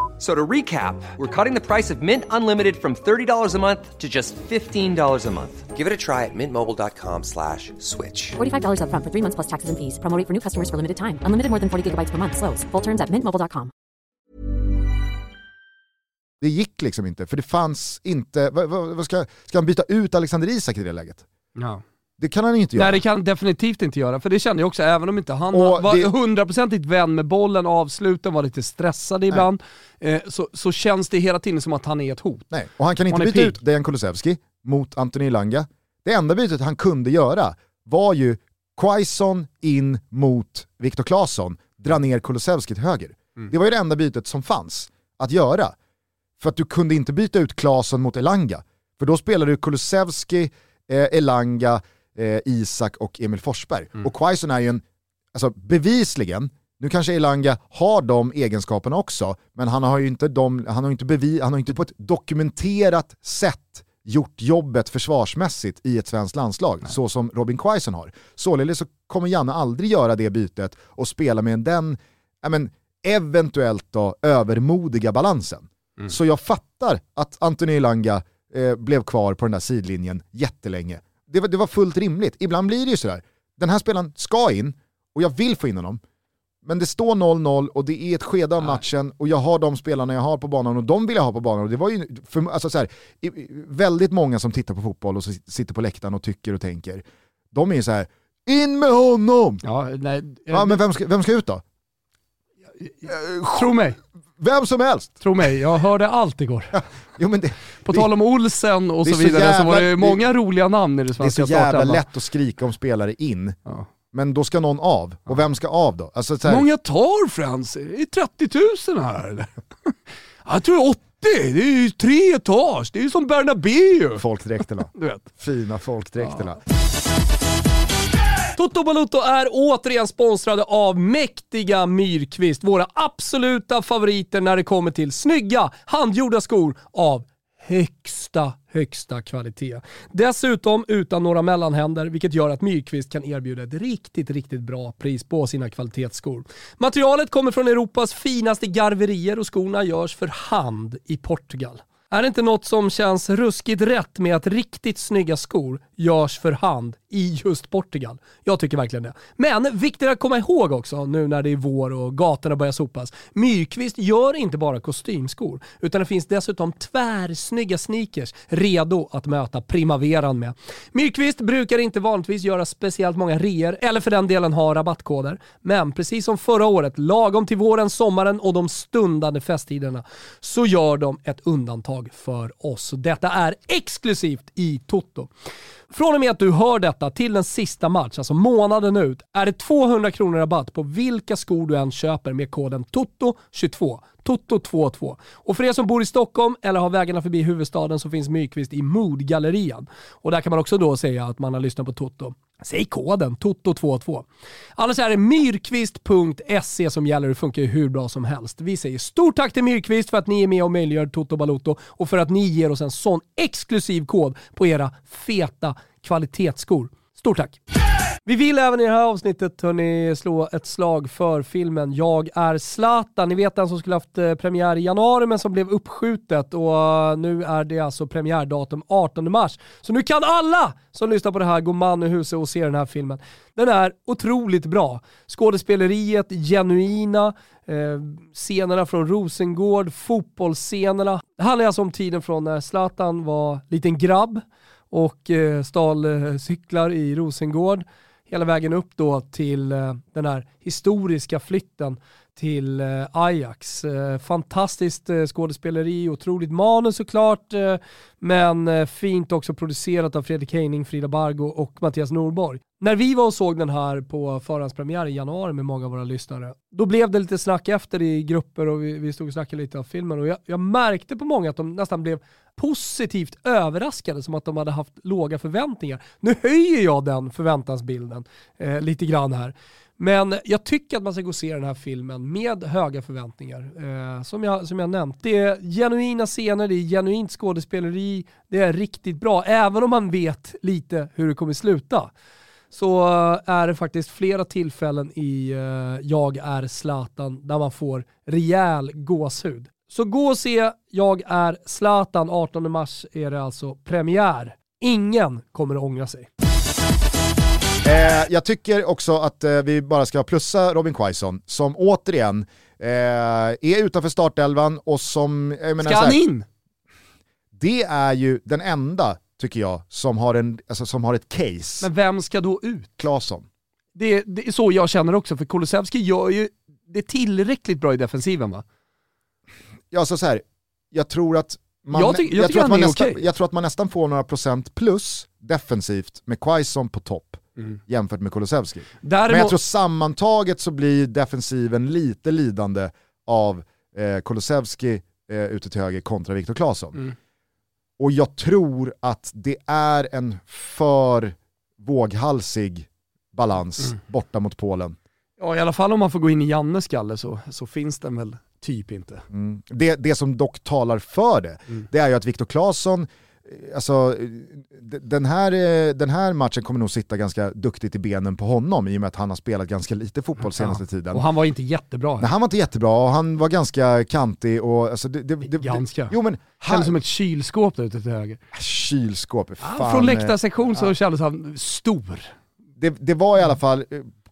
So to recap, we're cutting the price of Mint Unlimited from $30 a month to just $15 a month. Give it a try at mintmobile.com slash switch. $45 upfront for three months plus taxes and fees. Promo rate for new customers for limited time. Unlimited more than 40 gigabytes per month. Slows. Full terms at mintmobile.com. Det gick liksom inte, för det fanns inte, vad, vad, vad ska, ska han byta ut Alexander Isak i det läget? Ja. Det kan han inte göra. Nej det kan han definitivt inte göra, för det kände jag också, även om inte han Och var hundraprocentigt vän med bollen, avsluten, var lite stressad ibland, eh, så, så känns det hela tiden som att han är ett hot. Nej, och han kan inte Han byta ut Dejan Kulusevski mot Anthony Langa. Det enda bytet han kunde göra var ju Quaison in mot Viktor Claesson, dra ner Kulusevski till höger. Mm. Det var ju det enda bytet som fanns att göra. För att du kunde inte byta ut Claesson mot Elanga. För då spelade du Kulusevski, eh, Elanga, eh, Isak och Emil Forsberg. Mm. Och Quaison är ju en, alltså bevisligen, nu kanske Elanga har de egenskaperna också, men han har ju inte, de, han har inte, bevi, han har inte på ett dokumenterat sätt gjort jobbet försvarsmässigt i ett svenskt landslag, så som Robin Quaison har. Således så kommer Janne aldrig göra det bytet och spela med den, ja men, eventuellt då övermodiga balansen. Så jag fattar att Anthony Elanga eh, blev kvar på den där sidlinjen jättelänge. Det var, det var fullt rimligt. Ibland blir det ju sådär, den här spelaren ska in och jag vill få in honom. Men det står 0-0 och det är ett skede av matchen och jag har de spelarna jag har på banan och de vill jag ha på banan. Och det var ju för, alltså så här, väldigt många som tittar på fotboll och sitter på läktaren och tycker och tänker. De är ju så här: in med honom! Ja, nej, eh, Ja, men vem ska, vem ska ut då? Tro mig, Vem som helst! tro mig, jag hörde allt igår. Jo, men det, På det- tal om Olsen och det är så så vidare så jävla- var det det- många roliga namn i det det är svenska så jävla startelvan. lätt att skrika om spelare in, Ja. men då ska någon av. Och vem ska av då? Alltså, så här, Många tar Frans, är det 30 000 här eller? Jag tror 80, det är ju tre etage, det är ju som Bernabéu. folkdräkterna. Du vet. Fina folkdräkterna. Toto Balutto är återigen sponsrade av mäktiga Myrkvist, våra absoluta favoriter när det kommer till snygga handgjorda skor av högsta, högsta kvalitet. Dessutom utan några mellanhänder, vilket gör att Myrkvist kan erbjuda ett riktigt, riktigt bra pris på sina kvalitetsskor. Materialet kommer från Europas finaste garverier och skorna görs för hand i Portugal. Är det inte något som känns ruskigt rätt med att riktigt snygga skor görs för hand i just Portugal? Jag tycker verkligen det. Men viktigt att komma ihåg också nu när det är vår och gatorna börjar sopas. Myrkvist gör inte bara kostymskor, utan det finns dessutom tvärsnygga sneakers redo att möta primaveran med. Myrkvist brukar inte vanligtvis göra speciellt många reor eller för den delen ha rabattkoder. Men precis som förra året, lagom till våren, sommaren och de stundande festtiderna, så gör de ett undantag för oss. Detta är exklusivt i Toto. Från och med att du hör detta till den sista match, alltså månaden ut, är det 200 kronor rabatt på vilka skor du än köper med koden TOTO22. Toto22. Och för er som bor i Stockholm eller har vägarna förbi huvudstaden så finns Mykvist i Moodgallerian. Och där kan man också då säga att man har lyssnat på Toto. Säg koden TOTO22. Annars är det myrkvist.se som gäller och funkar ju hur bra som helst. Vi säger stort tack till Myrkvist för att ni är med och möjliggör Toto Balotto och för att ni ger oss en sån exklusiv kod på era feta kvalitetsskor. Stort tack! Vi vill även i det här avsnittet hörni, slå ett slag för filmen Jag är Zlatan. Ni vet den som skulle haft eh, premiär i januari men som blev uppskjutet och eh, nu är det alltså premiärdatum 18 mars. Så nu kan alla som lyssnar på det här gå man i huset och se den här filmen. Den är otroligt bra. Skådespeleriet, genuina, eh, scenerna från Rosengård, fotbollsscenerna. Det handlar alltså om tiden från när Zlatan var liten grabb och eh, stal eh, cyklar i Rosengård hela vägen upp då till eh, den här historiska flytten till Ajax. Fantastiskt skådespeleri, otroligt manus såklart, men fint också producerat av Fredrik Heining, Frida Bargo och Mattias Norborg. När vi var och såg den här på förhandspremiär i januari med många av våra lyssnare, då blev det lite snack efter i grupper och vi, vi stod och snackade lite av filmen och jag, jag märkte på många att de nästan blev positivt överraskade, som att de hade haft låga förväntningar. Nu höjer jag den förväntansbilden eh, lite grann här. Men jag tycker att man ska gå och se den här filmen med höga förväntningar. Eh, som, jag, som jag nämnt, det är genuina scener, det är genuint skådespeleri, det är riktigt bra. Även om man vet lite hur det kommer sluta så är det faktiskt flera tillfällen i uh, Jag är Zlatan där man får rejäl gåshud. Så gå och se Jag är Zlatan, 18 mars är det alltså premiär. Ingen kommer att ångra sig. Eh, jag tycker också att eh, vi bara ska plussa Robin Quaison som återigen eh, är utanför startelvan och som... Jag menar, Ska han in? Det är ju den enda, tycker jag, som har, en, alltså, som har ett case. Men vem ska då ut? Claesson. Det, det är så jag känner också, för Kulusevski gör ju det tillräckligt bra i defensiven va? Ja, alltså så här, jag tror att man, Jag tycker- jag tycker tror att man nästan, okej. jag tror att man nästan får några procent plus defensivt med Quaison på topp jämfört med Kulusevski. Däremot, Men jag tror sammantaget så blir defensiven lite lidande av eh, Kulusevski eh, ute till höger kontra Viktor Claesson. Mm. Och jag tror att det är en för våghalsig balans Mm. borta mot Polen. ja, i alla fall om man får gå in i Jannes skalle så, så finns den väl typ inte. Mm. Det, det som dock talar för det, Mm. det är ju att Viktor Claesson, alltså, eh, d- den, här, eh, den här matchen kommer nog sitta ganska duktigt i benen på honom i och med att han har spelat ganska lite fotboll senaste tiden. Och han var inte jättebra. Nej, han var inte jättebra och han var ganska kantig och alltså det, det, det, Ganska. Jo men, Kändes som ett kylskåp där ute till höger. kylskåp, fan, Från eh, läktarsektion så kändes han stor. det, det var i alla fall,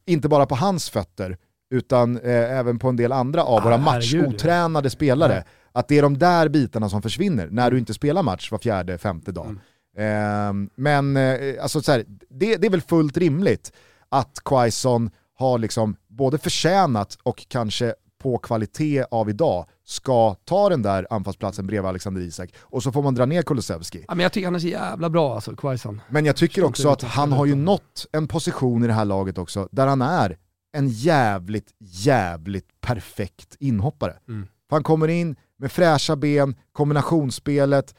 inte bara på hans fötter, utan eh, även på en del andra av Ah, våra matchotränade spelare. Nej. Att det är de där bitarna som försvinner när Mm. du inte spelar match var fjärde, femte dag. Ehm, men eh, alltså, så här, det, det är väl fullt rimligt att Quaison har liksom både förtjänat och kanske på kvalitet av idag ska ta den där anfallsplatsen bredvid Alexander Isak och så får man dra ner Kulusevski. Ja, men jag tycker han är så jävla bra alltså, Quaison. Men jag tycker också att han har ju nått en position i det här laget också där han är en jävligt, jävligt perfekt inhoppare. Mm. Han kommer in med fräscha ben, kombinationsspelet,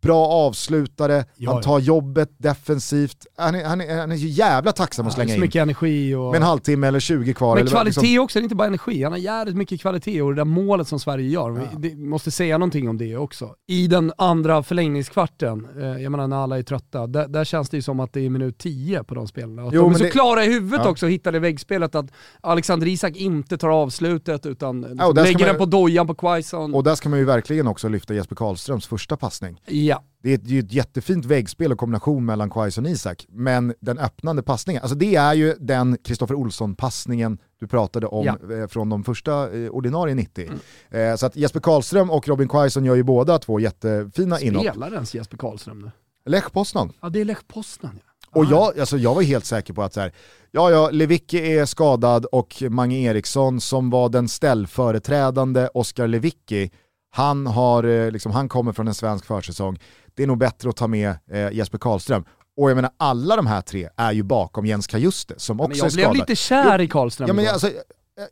bra avslutare, Ja, han ja. tar jobbet defensivt. Han är, han är, han är så jävla tacksam att slänga så in. mycket energi och... Med en halvtimme eller 20 kvar. Men kvalitet liksom- också, det är inte bara energi. Han har jävligt mycket kvalitet och det där målet som Sverige gör, vi det, måste säga någonting om det också. I den andra förlängningskvarten, eh, jag menar när alla är trötta, där, där känns det ju som att det är minut 10 på de spelarna. Att Jo, de är så det- klara i huvudet Ja. också och hittar i väggspelet att Alexander Isak inte tar avslutet utan liksom lägger man- den på dojan på Quaison. Och där ska man ju verkligen också lyfta Jesper Karlströms första passning. Ja. Det är ett, ju ett jättefint väggspel och kombination mellan Quaison och Isak, men den öppnande passningen, alltså det är ju den Kristoffer Olsson-passningen du pratade om Ja. Mm. eh, från de första eh, ordinarie 90. Eh, så att Jesper Karlström och Robin Quaison gör ju båda två jättefina inhopp. Spelar ens Jesper Karlström nu? Lech Poznan. Ja det är Lech Poznan ja. Och jag, alltså jag var helt säker på att så här, ja ja, Lewicki är skadad och Mange Eriksson som var den ställföreträdande Oskar Lewicki, han, har, eh, liksom, han kommer från en svensk försäsong. Det är nog bättre att ta med eh, Jesper Karlström. Och jag menar alla de här tre är ju bakom Jens Kajuste som också jag är blev skadad. lite kär i Karlström Ja, men jag, alltså,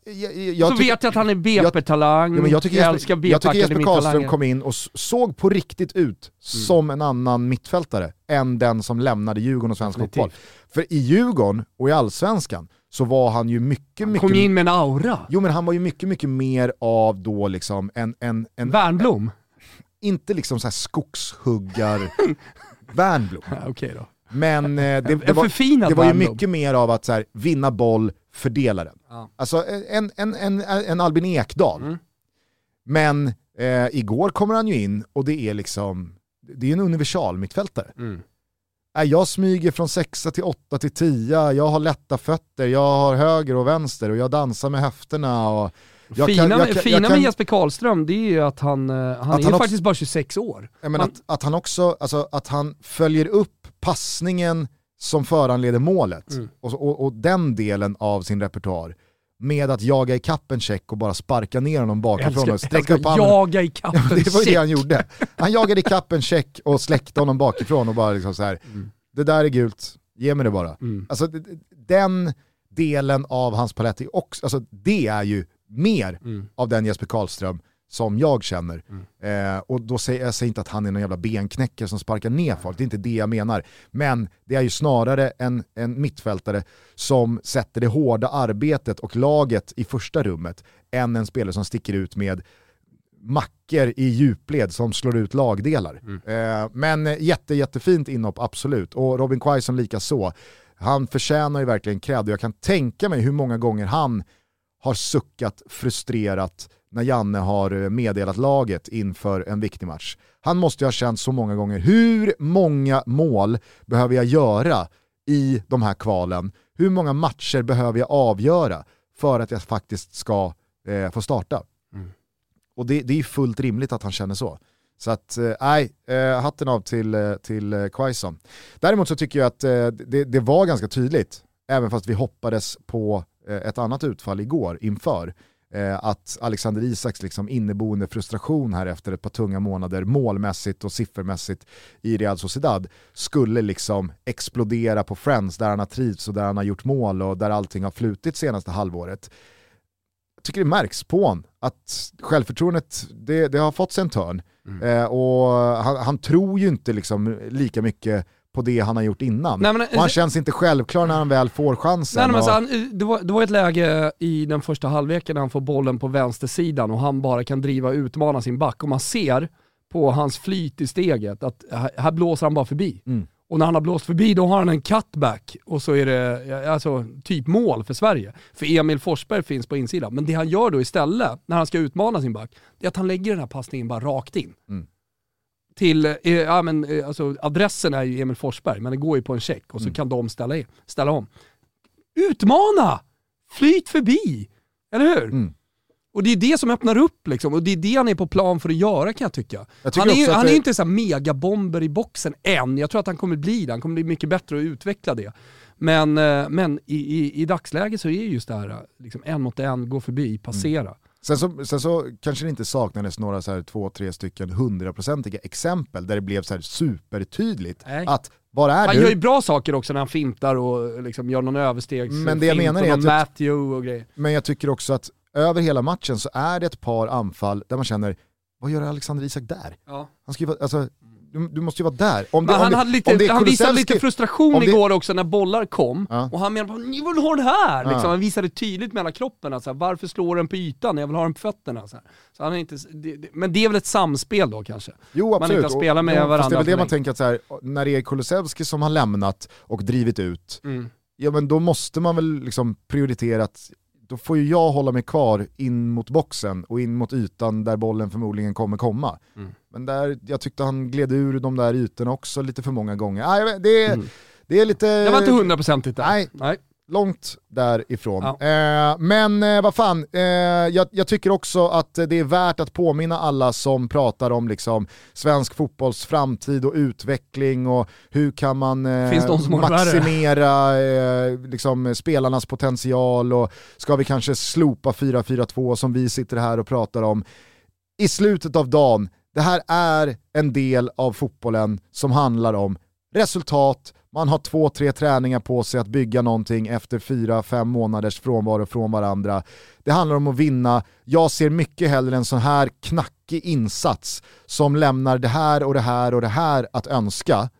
jag, jag, jag, Så tycker- vet jag att han är BP-talang, Ja, men jag tycker jag älskar jag tycker Jesper Karlström kom in och såg på riktigt ut som en annan mittfältare än den som lämnade Djurgården och svensk fotboll. För i Djurgården och i Allsvenskan så var han ju mycket, mycket... Kom ju in med en aura. Jo men han var ju mycket, mycket mer av då liksom en, en, en Värnblom? inte liksom så här skogshuggar Värnblom. Okej då. Men eh, det, det, En var, det var ju mycket mer av att så här, vinna boll, fördela den. Ja. Alltså en, en, en, en Albin Ekdal. Mm. Men eh, igår kommer han ju in och det är liksom, det är en universal mittfältare. Mm. Jag smyger från sexa till åtta till tia, jag har lätta fötter, jag har höger och vänster och jag dansar med höfterna. Och jag fina kan- jag kan- fina jag kan- med Jesper Karlström, det är ju att han, eh, han är han ju också- faktiskt bara 26 år. Jag menar Man- att, att han också, alltså att han följer upp passningen som föranleder målet Mm. och, och, och den delen av sin repertoar med att jaga i kappen check och bara sparka ner honom bakifrån och sträcka upp handen. jaga i kappen. Det var ju det han gjorde. Han jagade i kappen check och släckte honom bakifrån och bara liksom så här. det där är gult, ge mig det bara. Mm. Alltså den delen av hans palett är också, alltså det är ju mer Mm. av den Jesper Karlström som jag känner. Eh, och då säger jag säger inte att han är någon jävla benknäckare som sparkar ner folk, det är inte det jag menar. Men det är ju snarare en, en mittfältare som sätter det hårda arbetet och laget i första rummet än en spelare som sticker ut med mackor i djupled som slår ut lagdelar. Eh, men jätte, jättefint inhopp, absolut. Och Robin Quaison lika så. Han förtjänar ju verkligen cred och jag kan tänka mig hur många gånger han har suckat frustrerat när Janne har eh, meddelat laget inför en viktig match. Han måste ju ha känt så många gånger, hur många mål behöver jag göra i de här kvalen? Hur många matcher behöver jag avgöra för att jag faktiskt ska eh, få starta? Och det, det är fullt rimligt att han känner så. Så att, eh, nej, eh, hatten av till, eh, till Quaison. Däremot så tycker jag att eh, det, det var ganska tydligt, även fast vi hoppades på eh, ett annat utfall igår inför, att Alexander Isaks liksom inneboende frustration här efter ett par tunga månader målmässigt och siffermässigt i Real Sociedad skulle liksom explodera på Friends där han har trivts och där han har gjort mål och där allting har flutit senaste halvåret. Jag tycker det märks på honom att självförtroendet det, det har fått sig en törn. Eh, och han, han tror ju inte liksom lika mycket på det han har gjort innan. Nej, men- och han känns inte självklar när han väl får chansen. Nej, men och, han, det, var, det var ett läge i den första halvleken när han får bollen på vänstersidan och han bara kan driva och utmana sin back. Och man ser på hans flyt i steget att här, blåser han bara förbi. Mm. Och när han har blåst förbi då har han en cutback och så är det alltså, typ mål för Sverige. För Emil Forsberg finns på insidan. Men det han gör då istället, när han ska utmana sin back, det är att han lägger den här passningen bara rakt in. Mm. Till, eh, ja men eh, alltså adressen är ju Emil Forsberg, men det går ju på en check och så Mm. kan de ställa, in, ställa om. Utmana! Flyt förbi! Eller hur? Mm. Och det är det som öppnar upp liksom, och det är det han är på plan för att göra kan jag tycka. Jag han är, ju- han är inte så megabomber i boxen än, jag tror att han kommer bli det, han kommer bli mycket bättre att utveckla det. Men, eh, men i, i, i dagsläget så är just det här, liksom, en mot en, gå förbi, passera. Sen så, sen så kanske det inte saknades några så här två, tre stycken hundraprocentiga exempel där det blev så här supertydligt Nej. att var är Han du? gör ju bra saker också när han fintar och liksom gör någon överstegs Men det jag menar är att Matthew och grejer. Men jag tycker också att över hela matchen så är det ett par anfall där man känner, vad gör Alexander Isak där? Ja. Han vara, alltså, du, du måste ju vara där. Om det, Men om han, det, hade om lite, det han visade lite frustration det- igår också när bollar kom, Ja. och han menade på ni vill ha den här! Liksom. Ja. Han visade tydligt med hela kroppen att så här, varför slår den på ytan? Jag vill ha den på fötterna. Så här. Så han är inte, men det är väl ett samspel då kanske? Jo man absolut. inte har spelat med Och- jo, fast varandra Det är väl det man tänker att så här, när det är Kulusevski som har lämnat och drivit ut, Mm. ja men då måste man väl liksom prioritera att då får ju jag hålla mig kvar in mot boxen och in mot ytan där bollen förmodligen kommer komma. Mm. Men där, jag tyckte han gled ur de där ytorna också lite för många gånger. Nej, det, är, Mm. det är lite... Det var inte hundraprocentigt där. Nej. Nej. Långt därifrån. Ja. Eh, men eh, vad fan, eh, jag, jag tycker också att det är värt att påminna alla som pratar om liksom, svensk fotbolls framtid och utveckling och hur kan man eh, maximera eh, liksom, spelarnas potential och ska vi kanske slopa 4-4-2 som vi sitter här och pratar om. I slutet av dagen, det här är en del av fotbollen som handlar om resultat, man har två, tre träningar på sig att bygga någonting efter fyra, fem månaders frånvaro från varandra. Det handlar om att vinna. Jag ser mycket hellre en sån här knackig insats som lämnar det här och det här och det här att önska,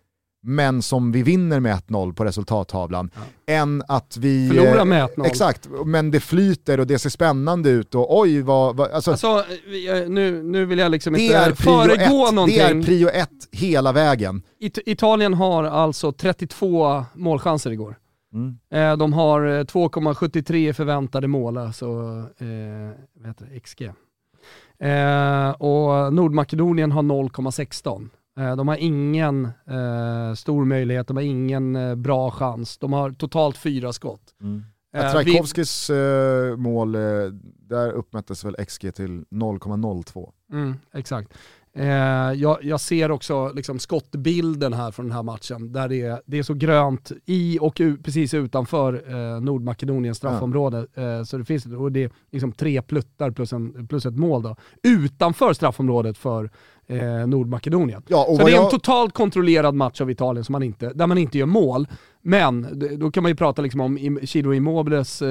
men som vi vinner med 1-0 på resultattavlan, än att vi... Förlorar eh, med 1-0. Exakt, men det flyter och det ser spännande ut och oj vad... vad alltså, Alltså, nu, nu vill jag liksom inte föregå ett, någonting. det är prio ett hela vägen. It- Italien har alltså 32 målchanser igår. Mm. Eh, de har eh, 2,73 förväntade mål, alltså eh, vad heter det? XG. Eh, och Nordmakedonien har 0,16. Eh, de har ingen eh, stor möjlighet, de har ingen eh, bra chans. De har totalt fyra skott. Ja, Eh, Trajkovskis eh, mål, eh, där uppmättes väl XG till 0,02. Mm, exakt. Eh, jag, jag ser också liksom skottbilden här från den här matchen, där det är, det är så grönt i och u, precis utanför eh, Nordmakedoniens straffområde. Eh, så det finns och det är liksom tre pluttar plus, en, plus ett mål då, utanför straffområdet för eh, Nordmakedonien. Ja, så det är en jag- totalt kontrollerad match av Italien som man inte, där man inte gör mål. Men då kan man ju prata liksom om Ciro Immobiles, eh,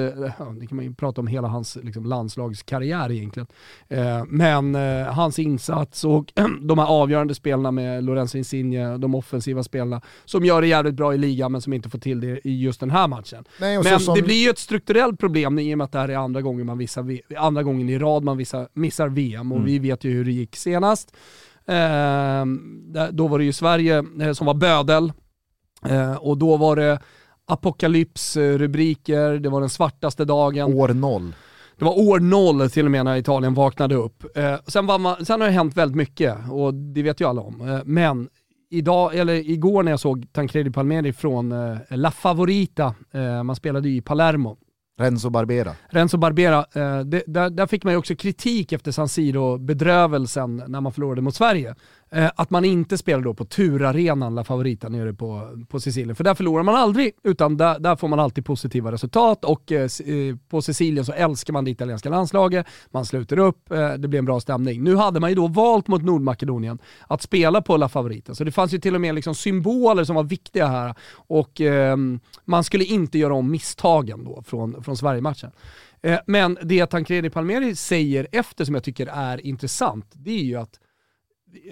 det kan man ju prata om hela hans liksom, landslagskarriär egentligen. Eh, men eh, hans insats och de här avgörande spelarna med Lorenzo Insigne, de offensiva spelarna, som gör det jävligt bra i ligan men som inte får till det i just den här matchen. Nej, men som- det blir ju ett strukturellt problem i och med att det här är andra gången, man vissar, V- andra gången i rad man vissar, missar VM och Mm. vi vet ju hur det gick senast. Eh, där- då var det ju Sverige eh, som var bödel eh, och då var det apokalypsrubriker, det var den svartaste dagen. År noll. Det var år noll till och med när Italien vaknade upp. Eh, sen, man, sen har det hänt väldigt mycket och det vet ju alla om. Eh, men idag, eller igår när jag såg Tancredi Palmeri från eh, La Favorita, man spelade ju i Palermo, Renzo Barbera. Renzo Barbera, eh, det, där, där fick man ju också kritik efter San Siro-bedrövelsen när man förlorade mot Sverige. Eh, att man inte spelar då på Turarenan, La Favorita, nere på, på Sicilien. För där förlorar man aldrig, utan där, där får man alltid positiva resultat och eh, eh, på Sicilien så älskar man det italienska landslaget, man sluter upp, eh, det blir en bra stämning. Nu hade man ju då valt mot Nordmakedonien att spela på La Favorita, så det fanns ju till och med liksom symboler som var viktiga här och eh, man skulle inte göra om misstagen då från, från Sverige-matchen. Eh, men det Tancredi Palmeri säger efter som jag tycker är intressant, det är ju att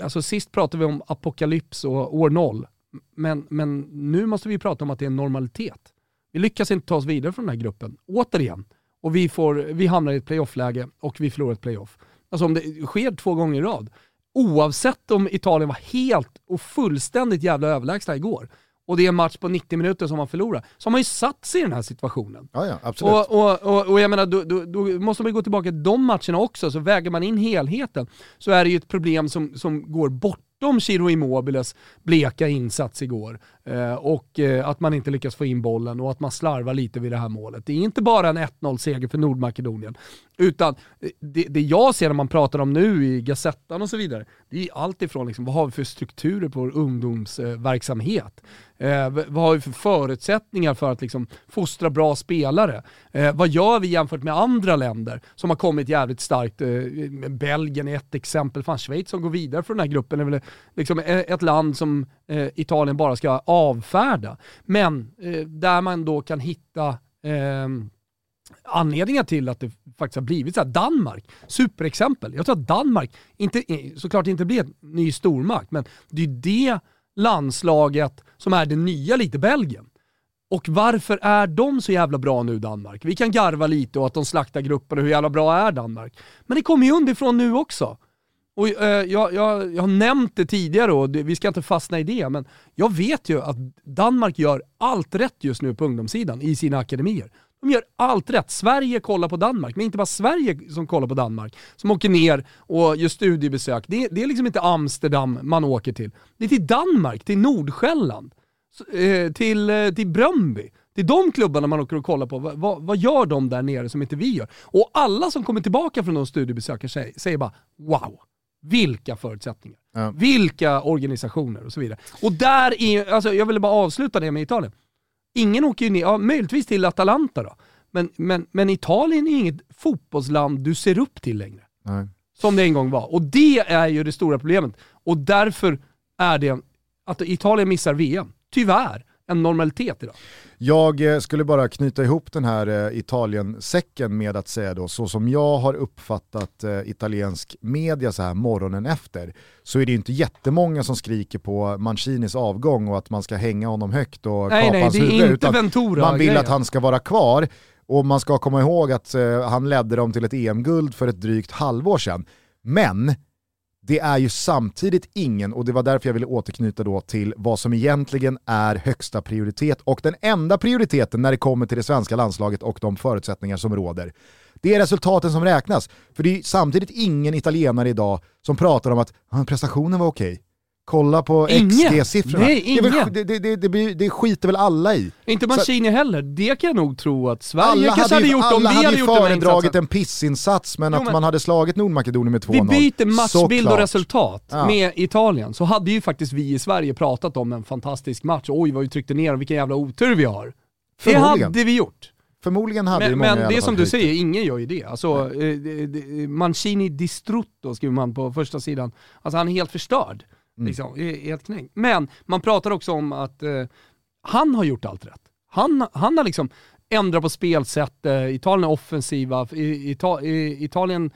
alltså sist pratade vi om apokalyps och år noll, men, men nu måste vi prata om att det är en normalitet. Vi lyckas inte ta oss vidare från den här gruppen, återigen. Och vi, får, vi hamnar i ett playoff-läge och vi förlorar ett playoff. Alltså om det sker två gånger i rad, oavsett om Italien var helt och fullständigt jävla överlägsna igår, och det är en match på 90 minuter som man förlorar, så har man ju satt sig i den här situationen. Ja, ja, absolut. Och, och, och, och jag menar, då, då, då måste man ju gå tillbaka till de matcherna också, så väger man in helheten så är det ju ett problem som, som går bortom Ciro Immobiles bleka insats igår. Eh, och eh, att man inte lyckas få in bollen och att man slarvar lite vid det här målet. Det är inte bara en 1-0-seger för Nordmakedonien, utan eh, det, det jag ser när man pratar om nu i Gazettan och så vidare, det är allt ifrån liksom, vad har vi för strukturer på vår ungdomsverksamhet? Eh, Eh, vad har vi för förutsättningar för att liksom, fostra bra spelare? Eh, vad gör vi jämfört med andra länder som har kommit jävligt starkt? Eh, Belgien är ett exempel, fan Schweiz som går vidare från den här gruppen är väl liksom e, ett land som eh, Italien bara ska avfärda. Men eh, där man då kan hitta ehm, anledningar till att det faktiskt har blivit så här. Danmark, superexempel. Jag tror att Danmark, inte, eh, såklart inte blir en ny stormakt, men det är det landslaget som är det nya lite Belgien. Och varför är de så jävla bra nu Danmark? Vi kan garva lite och att de slaktar grupper och hur jävla bra är Danmark? Men det kommer ju underifrån nu också. Och, eh, jag, jag, jag har nämnt det tidigare och det, vi ska inte fastna i det, men jag vet ju att Danmark gör allt rätt just nu på ungdomssidan i sina akademier. De gör allt rätt. Sverige kollar på Danmark, men inte bara Sverige som kollar på Danmark, som åker ner och gör studiebesök. Det, det är liksom inte Amsterdam man åker till. Det är till Danmark, till Nordsjälland, eh, till, eh, till Bröndby. Det är de klubbarna man åker och kollar på. Vad, vad gör de där nere som inte vi gör? Och alla som kommer tillbaka från de studiebesöken säger, säger bara wow. Vilka förutsättningar. Ja. Vilka organisationer och så vidare. Och där är, alltså jag ville bara avsluta det med Italien. Ingen åker ju ner, ja, möjligtvis till Atalanta då. Men, men, men Italien är inget fotbollsland du ser upp till längre. Nej. Som det en gång var. Och det är ju det stora problemet. Och därför är det att Italien missar VM. Tyvärr en normalitet idag. Jag eh, skulle bara knyta ihop den här eh, Italien-säcken med att säga då, så som jag har uppfattat eh, italiensk media så här morgonen efter, så är det inte jättemånga som skriker på Mancinis avgång och att man ska hänga honom högt och nej, kapa nej, hans huvud. Inte utan Ventura, man vill grejer. att han ska vara kvar. Och man ska komma ihåg att han ledde dem till ett EM-guld för ett drygt halvår sedan. Men det är ju samtidigt ingen, och det var därför jag ville återknyta då till vad som egentligen är högsta prioritet och den enda prioriteten när det kommer till det svenska landslaget och de förutsättningar som råder. Det är resultaten som räknas. För det är samtidigt ingen italienare idag som pratar om att prestationen var okej. Kolla på XG-siffrorna. Nej. Det, det, det, det, det skiter väl alla i. Inte Mancini heller. Det kan jag nog tro att Sverige alla kanske hade, hade gjort om vi hade gjort föredragit en pissinsats men att man hade slagit Nordmakedonien med 2-0. Vi byter matchbild och resultat med Italien, så hade ju faktiskt vi i Sverige pratat om en fantastisk match. Oj vad vi tryckte ner och vilken jävla otur vi har. Det hade vi gjort. Förmodligen hade men, många Men det är som du säger, ingen gör ju det. Alltså, eh, Mancini distrutto skriver man på första sidan. Alltså han är helt förstörd. Mm. Liksom, helt knäckt. Men man pratar också om att eh, han har gjort allt rätt. Han, han har liksom ändrat på spelsätt, eh, Italien är offensiva, I, Ita, I, Italien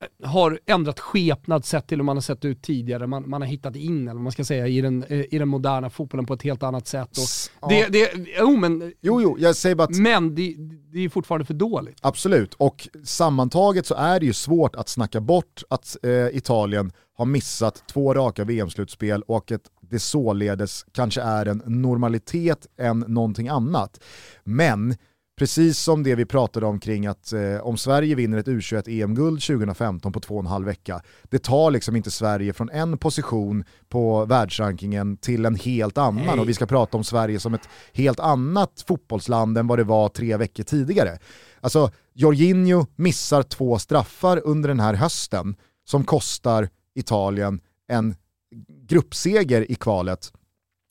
eh, har ändrat skepnad sett till hur man har sett ut tidigare. Man, man har hittat in, eller man ska säga, i den, eh, i den moderna fotbollen på ett helt annat sätt. Och det, det, jo, men, jo, jo, jag säger bara att... Men det, det är fortfarande för dåligt. Absolut, och sammantaget så är det ju svårt att snacka bort att eh, Italien har missat två raka VM-slutspel och att det således kanske är en normalitet än någonting annat. Men precis som det vi pratade om kring att eh, om Sverige vinner ett U21-EM-guld 2015 på två och en halv vecka, det tar liksom inte Sverige från en position på världsrankingen till en helt annan Nej. och vi ska prata om Sverige som ett helt annat fotbollsland än vad det var tre veckor tidigare. Alltså, Jorginho missar två straffar under den här hösten som kostar Italien en gruppseger i kvalet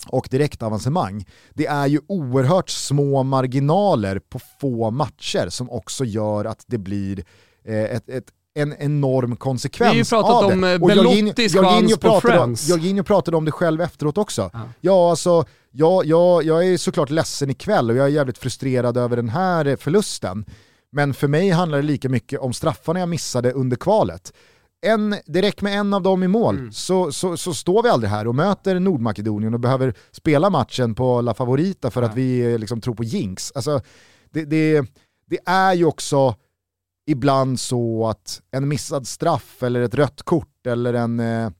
och direktavancemang. Det är ju oerhört små marginaler på få matcher som också gör att det blir eh, ett, ett en enorm konsekvens av det. Vi har ju pratat om eh, Belottis chans på Friends. Jorginho pratade om det själv efteråt också. Ja, ja alltså, jag, jag, jag är såklart ledsen ikväll och jag är jävligt frustrerad över den här förlusten. Men för mig handlar det lika mycket om straffarna jag missade under kvalet en, det räcker med en av dem i mål mm. så, så, så, står vi aldrig här och möter Nordmakedonien och behöver spela matchen på La Favorita för ja. att vi liksom tror på jinx. Alltså, det, det, det, är ju också ibland så att en missad straff eller ett rött kort eller en, eh,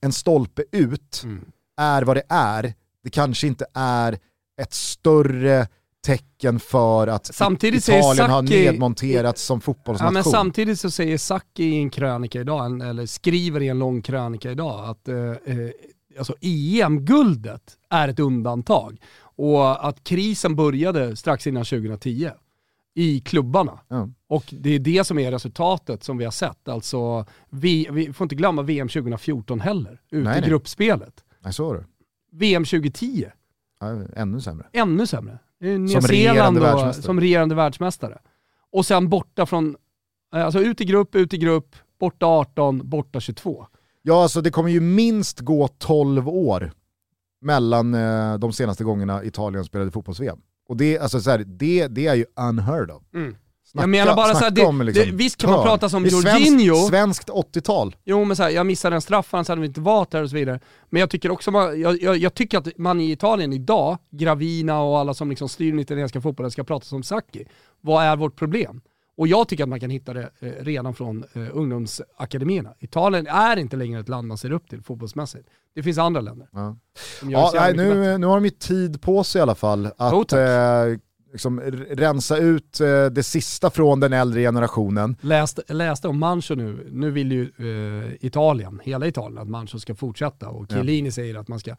en stolpe ut mm. är vad det är. Det kanske inte är ett större tecken för att samtidigt Italien Saki, har nedmonterats som fotbollsnation. Ja, men samtidigt så säger Sacchi i en krönika idag, eller skriver i en lång krönika idag, att eh, eh alltså EM-guldet är ett undantag. Och att krisen började strax innan 2010 i klubbarna. Ja. Och det är det som är resultatet som vi har sett. Alltså, vi, vi får inte glömma VM 2014 heller, ute nej, i gruppspelet. Nej, så var det. VM 2010. Ja, ännu sämre. Ännu sämre. Nya som Zeeland då, som regerande världsmästare. Och sen borta från, eh, alltså ut i grupp, ut i grupp, borta 18, borta 22. Ja, alltså det kommer ju minst gå 12 år mellan eh, de senaste gångerna Italien spelade fotbolls-VM. Och det, alltså, så här, det, det är ju unheard of. Mm. Snacka, Jag menar bara så här, snacka det- om, liksom, det- visst kan man törn. prata som Jorginho. Svenskt, svenskt 80-tal. Jo men så här, jag missade en straff, annars hade vi inte varit där och så vidare. Men jag tycker också, man, jag, jag, jag tycker att man i Italien idag, Gravina och alla som liksom styr den italienska fotbollen ska prata som Sacchi. Vad är vårt problem? Och jag tycker att man kan hitta det eh, redan från eh, ungdomsakademierna. Italien är inte längre ett land man ser upp till fotbollsmässigt. Det finns andra länder. Ja. Ja, nej, bättre. nu, nu har de ju tid på sig i alla fall att tack. eh, liksom, rensa ut eh, det sista från den äldre generationen. Läste, läste om Mancho nu, nu vill ju eh, Italien, hela Italien, att Mancho ska fortsätta och Chiellini säger att man ska,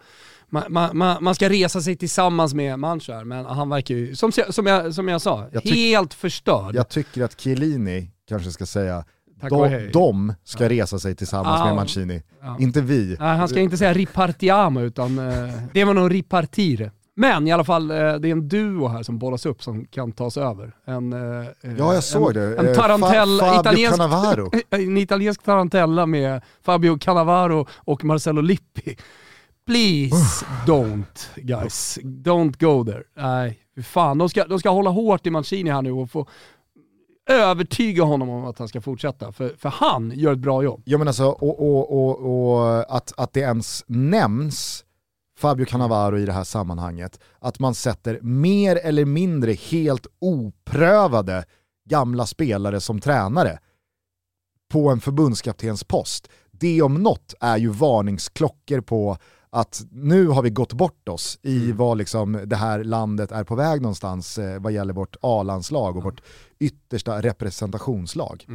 man, man, man, man ska resa sig tillsammans med Mancho här, men han verkar ju, som, som, jag, som jag sa, Jag helt förstörd. Jag tycker att Chiellini kanske ska säga de, de ska resa sig tillsammans Ah. med Mancini, Ja. inte vi. Nej, han ska inte säga ripartiamo utan eh, det var nog ripartire. Men i alla fall, eh, det är en duo här som bollas upp som kan tas över. En, eh, Ja, jag såg en, det. En Eh, tarantella, Fa- italiensk, Cannavaro. en italiensk tarantella med Fabio Cannavaro och Marcello Lippi. Please don't guys, don't go there. Nej, fan. De ska, de ska hålla hårt i Mancini här nu och få övertyga honom om att han ska fortsätta. För, för han gör ett bra jobb. Ja men alltså, och, och, och, och att, att det ens nämns Fabio Cannavaro i det här sammanhanget, att man sätter mer eller mindre helt oprövade gamla spelare som tränare på en förbundskaptenspost. Det om något är ju varningsklockor på att nu har vi gått bort oss i vad liksom det här landet är på väg någonstans eh, vad gäller vårt A-landslag och vårt yttersta representationslag.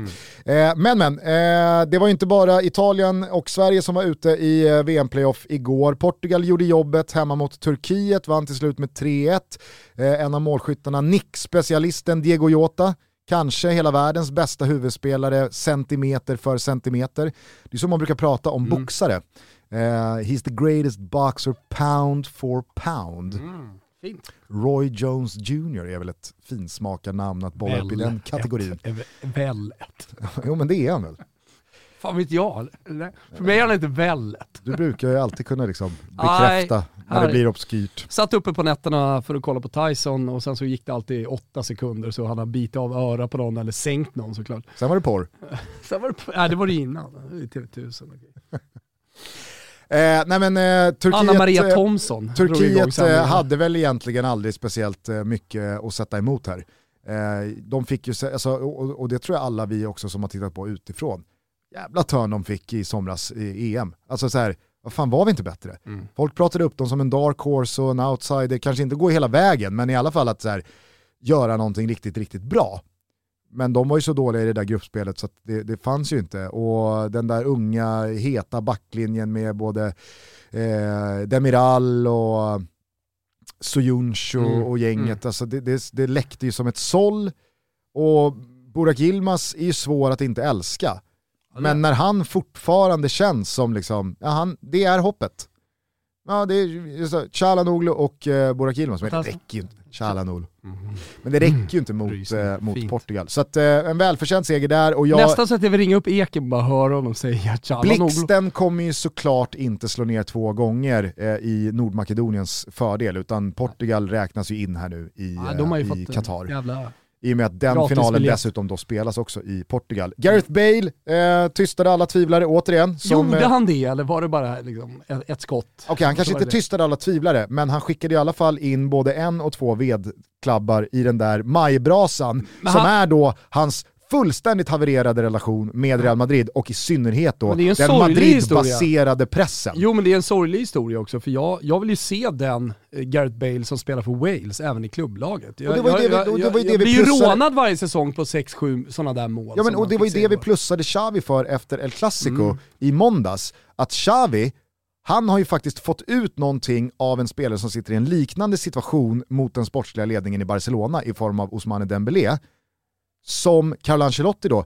Eh, men men, eh, det var inte bara Italien och Sverige som var ute i eh, VM-playoff igår. Portugal gjorde jobbet hemma mot Turkiet, vann till slut med 3-1. Eh, en av målskyttarna, Nick-specialisten Diego Jota, kanske hela världens bästa huvudspelare centimeter för centimeter. Det är så man brukar prata om boxare. Eh, he's the greatest boxer pound for pound. Fint. Roy Jones Jr är väl ett finsmakarnamn att bolla upp i den kategorin. Vället. Jo men det är han väl. Fan vet jag. För mig är han inte vället. Du brukar ju alltid kunna liksom bekräfta när det blir obskyrt. Satt uppe på nätterna för att kolla på Tyson och sen så gick det alltid åtta sekunder så han har bitit av öra på någon eller sänkt någon såklart. Sen var det porr. Sen var det, nej det var det innan, i TV1000. Eh, nej men eh, Turkiet, Anna Maria eh, Thomsson igång Turkiet eh, hade väl egentligen aldrig speciellt eh, mycket att sätta emot här. Eh, de fick ju, alltså, och, och det tror jag alla vi också som har tittat på utifrån, jävla törn de fick i somras i EM. Alltså så här, vad fan var vi inte bättre? Mm. Folk pratade upp dem som en dark horse och en outsider, kanske inte gå hela vägen, men i alla fall att så här, göra någonting riktigt, riktigt bra. Men de var ju så dåliga i det där gruppspelet så det, det fanns ju inte. Och den där unga, heta backlinjen med både eh, Demiral och Soyuncu Mm, och gänget, mm. alltså det, det, det läckte ju som ett såll. Och Burak Yilmaz är ju svår att inte älska. Men när han fortfarande känns som liksom, ja, han, det är hoppet. Ja, det är så, Chalanoglu och eh, Burak Yilmaz, men det räcker ju inte. Chalanoglu. Men det räcker ju inte mot, Rysning. eh, mot Fint. Portugal. Så att, eh, en välförtjänt seger där och jag, Nästan så att jag vill ringa upp Eken och bara höra honom säga Chalanoglu. Blixten kommer ju såklart inte slå ner två gånger eh, i Nordmakedoniens fördel, utan Portugal räknas ju in här nu i, Ja, eh, de har ju i fått en Qatar. jävla... I och med att den Gratis finalen biljett. dessutom då spelas också i Portugal. Gareth Bale eh, tystade alla tvivlare återigen. Som, Gjorde eh, han det eller var det bara liksom ett, skott? Okej, han kanske inte det. tystade alla tvivlare, men han skickade i alla fall in både en och två vedklabbar i den där majbrasan, Men som han- är då hans fullständigt havererade relation med Real Madrid och i synnerhet då den Madrid-baserade pressen. Jo men det är en sorglig historia också, för jag, jag vill ju se den eh, Gareth Bale som spelar för Wales även i klubblaget. Jag, Och det var ju det vi- det var ju det vi blir ju rånad varje säsong på 6-7 sådana där mål. Ja, men, och det var ju det vi plussade Xavi för efter El Clasico Mm. i måndags. Att Xavi, han har ju faktiskt fått ut någonting av en spelare som sitter i en liknande situation mot den sportsliga ledningen i Barcelona i form av Ousmane Dembélé, som Carlo Ancelotti då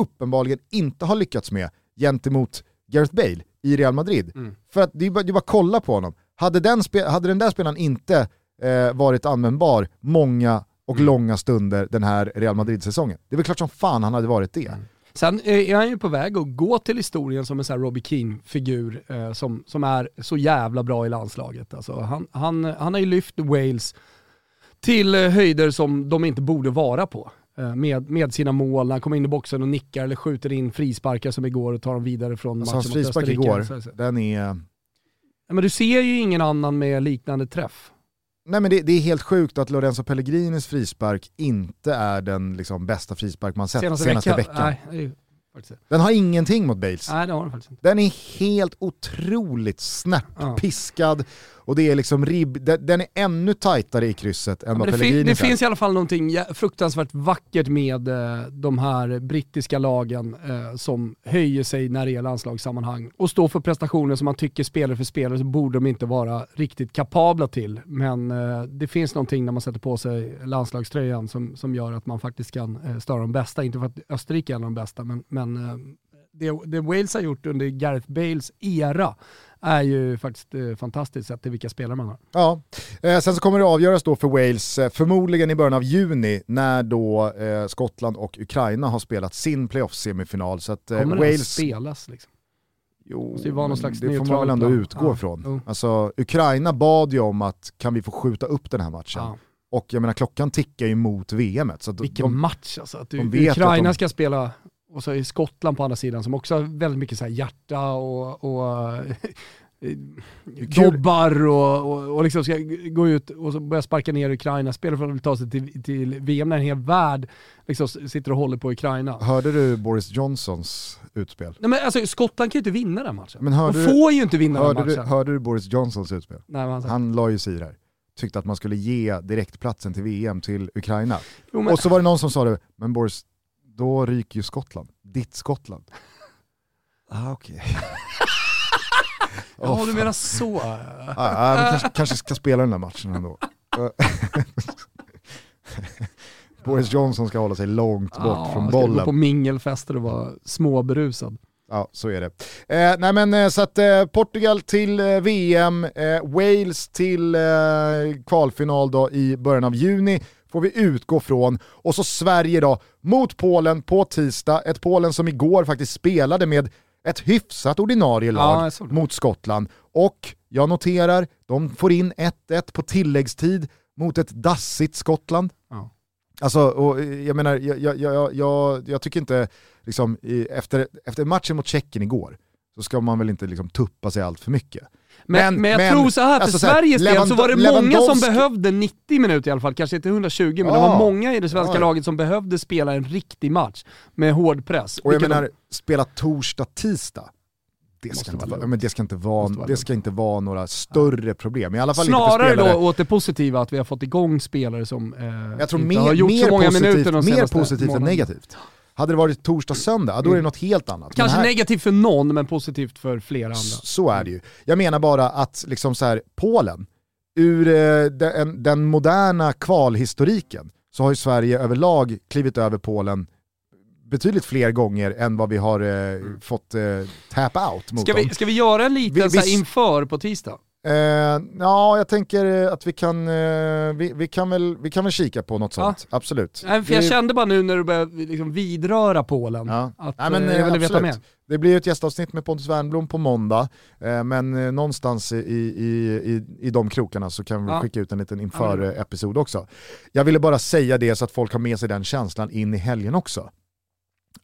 uppenbarligen inte har lyckats med gentemot Gareth Bale i Real Madrid. Mm. För att det är bara, det är bara att kolla på honom. Hade den, hade den där spelaren inte eh, varit användbar många och Mm. långa stunder den här Real Madrid-säsongen, det är väl klart som fan han hade varit det. Sen eh, är han ju på väg att gå till historien som en sån här Robbie Keane-figur eh, som, som är så jävla bra i landslaget. Alltså, han, han, han har ju lyft Wales till eh, höjder som de inte borde vara på. Eh, Med, med sina mål, när han kommer in i boxen och nickar eller skjuter in frisparkar som igår och tar dem vidare från Alltså matchen mot frispark Österrike. igår, Så- så- den är... Ja, Men du ser ju ingen annan med liknande träff. Nej men det, det är helt sjukt att Lorenzo Pellegrinis frispark inte är den liksom, bästa frispark man sett senaste, veckan. Nej, ju faktiskt det. Den har ingenting mot Bales. Nej, det har han faktiskt inte. Den är helt otroligt snäpp, Ja. Och det är liksom ribb, den, är ännu tajtare i krysset än vad det, fin- Pellegrinis det finns i alla fall någonting fruktansvärt vackert med eh, de här brittiska lagen eh, som höjer sig när det är landslagssammanhang och står för prestationer som man tycker spelare för spelare så borde de inte vara riktigt kapabla till. Men eh, det finns någonting när man sätter på sig landslagströjan som, som gör att man faktiskt kan störa de bästa. Inte för att Österrike är en av de bästa, men, men det, det Wales har gjort under Gareth Bales era är ju faktiskt eh, fantastiskt sett till vilka spelare man har. Ja, eh, sen så kommer det avgöras då för Wales, eh, förmodligen i början av juni, när då Skottland och Ukraina har spelat sin playoff-semifinal. Så att Kommer den Wales... spelas liksom? Jo, slags det får man väl ändå land. utgå Ja, ifrån. jo. Alltså, Ukraina bad ju om att kan vi få skjuta upp den här matchen? Ja. Och jag menar klockan tickar ju mot VM. så Vilken de, match alltså. Att vet Ukraina att de- ska spela och så är Skottland på andra sidan som också har väldigt mycket så här hjärta och, och gobbar och, och, och liksom ska gå ut och börja sparka ner Ukraina. Spelare för att ta sig till, till VM när en hel värld liksom sitter och håller på Ukraina. Hörde du Boris Johnsons utspel? Nej, men alltså, Skottland kan ju inte vinna den matchen. Men hörde de du- får ju inte vinna den Hörde du, matchen. hörde du Boris Johnsons utspel? Nej, han, Han la ju sig i det här. Tyckte att man skulle ge direktplatsen till VM till Ukraina. jo, men, Och så var det någon som sa det, men Boris, då ryker ju Skottland. Ditt Skottland. Ah, okej. ja, du menar så. Ah, ah, men kanske, kanske ska spela den där matchen ändå. Boris Johnson ska hålla sig långt bort Ja, från ska Gå på bollen. mingelfester och vara småberusad. Ja, så är det. Eh, nej men eh, så att eh, Portugal till eh, VM, eh, Wales till eh, kvalfinal då i början av juni får vi utgå från. Och så Sverige då mot Polen på tisdag, ett Polen som igår faktiskt spelade med ett hyfsat ordinarie Ja, lag det. mot Skottland. Och jag noterar, de får in 1-1 på tilläggstid mot ett dassigt Skottland. Ja. Alltså, och eh, jag menar, jag, jag, jag, jag, tycker inte, liksom, efter, efter matchen mot Tjeckien igår, så ska man väl inte liksom tuppa sig allt för mycket. Men, men, jag men- tror så här, för alltså så här, Sveriges del så var det många som behövde 90 minuter i alla fall, kanske inte 120, men det Ja. var många i det svenska Ja. laget som behövde spela en riktig match med hård press. Och jag menar, spela torsdag, tisdag, det ska, inte vara men det, ska inte vara, vara det ska inte vara några större problem. I alla fall inte Snarare spelare. då åt det positiva att vi har fått igång spelare som eh, Jag tror inte mer, har gjort mer så många positivt, minuter de mer positivt än månaderna. negativt. Hade det varit torsdag, söndag, då är det något helt annat. Kanske här- negativt för någon, men positivt för flera andra. Så är det ju. Jag menar bara att liksom så här, Polen, ur eh, den, den moderna kvalhistoriken så har ju Sverige överlag klivit över Polen betydligt fler gånger än vad vi har eh, fått eh, tap out mot Ska dem. vi, ska vi göra en liten Vi- vi- inför på tisdag? Eh, ja, jag tänker att vi kan, eh, vi, vi, kan väl, vi kan väl kika på något sånt, absolut. Nej, för jag Vi- kände bara nu när du började liksom vidröra Polen, Ja. att Nej, men, eh, jag ville eh, veta mer. Det blir ett gästavsnitt med Pontus Wernbloom på måndag, eh, men eh, någonstans i, i, i, i de krokarna så kan vi Ja. skicka ut en liten Ja, inför-episod också. Jag ville bara säga det så att folk har med sig den känslan in i helgen också.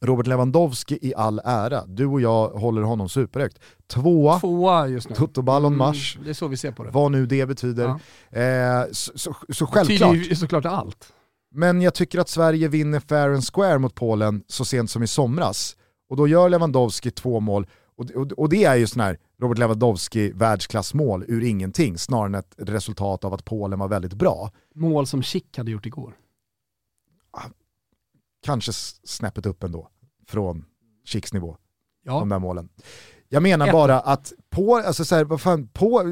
Robert Lewandowski i all ära, du och jag håller honom superhögt. Tvåa, Tvåa just nu. Toto Ballon Mm, Mars, Det är så vi ser på det. vad nu det betyder. Ja. Eh, så, så, så självklart. ju såklart allt. Men jag tycker att Sverige vinner fair and square mot Polen så sent som i somras. Och då gör Lewandowski två mål. Och, och, och det är ju sån här Robert Lewandowski världsklassmål ur ingenting, snarare än ett resultat av att Polen var väldigt bra. Mål som Schick hade gjort igår. Kanske snäppet upp ändå, från Schicks nivå, Ja. de där målen. Jag menar Ett. bara att på, alltså så här, vad fan, på,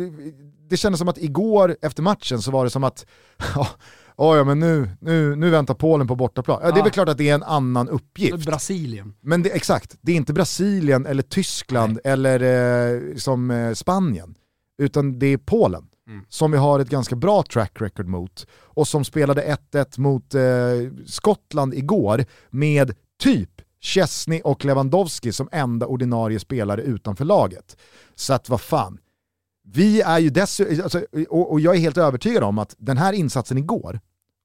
det kändes som att igår efter matchen så var det som att ja, ja men nu, nu, nu väntar Polen på bortaplan. Ja, det är väl klart att det är en annan uppgift. Brasilien. Men det, exakt, det är inte Brasilien eller Tyskland eller eh, som eh, Spanien, utan det är Polen Mm. som vi har ett ganska bra track record mot och som spelade 1-1 mot eh, Skottland igår med typ Chesney och Lewandowski som enda ordinarie spelare utanför laget. Så att vad fan, vi är ju dessutom, alltså, och, och jag är helt övertygad om att den här insatsen igår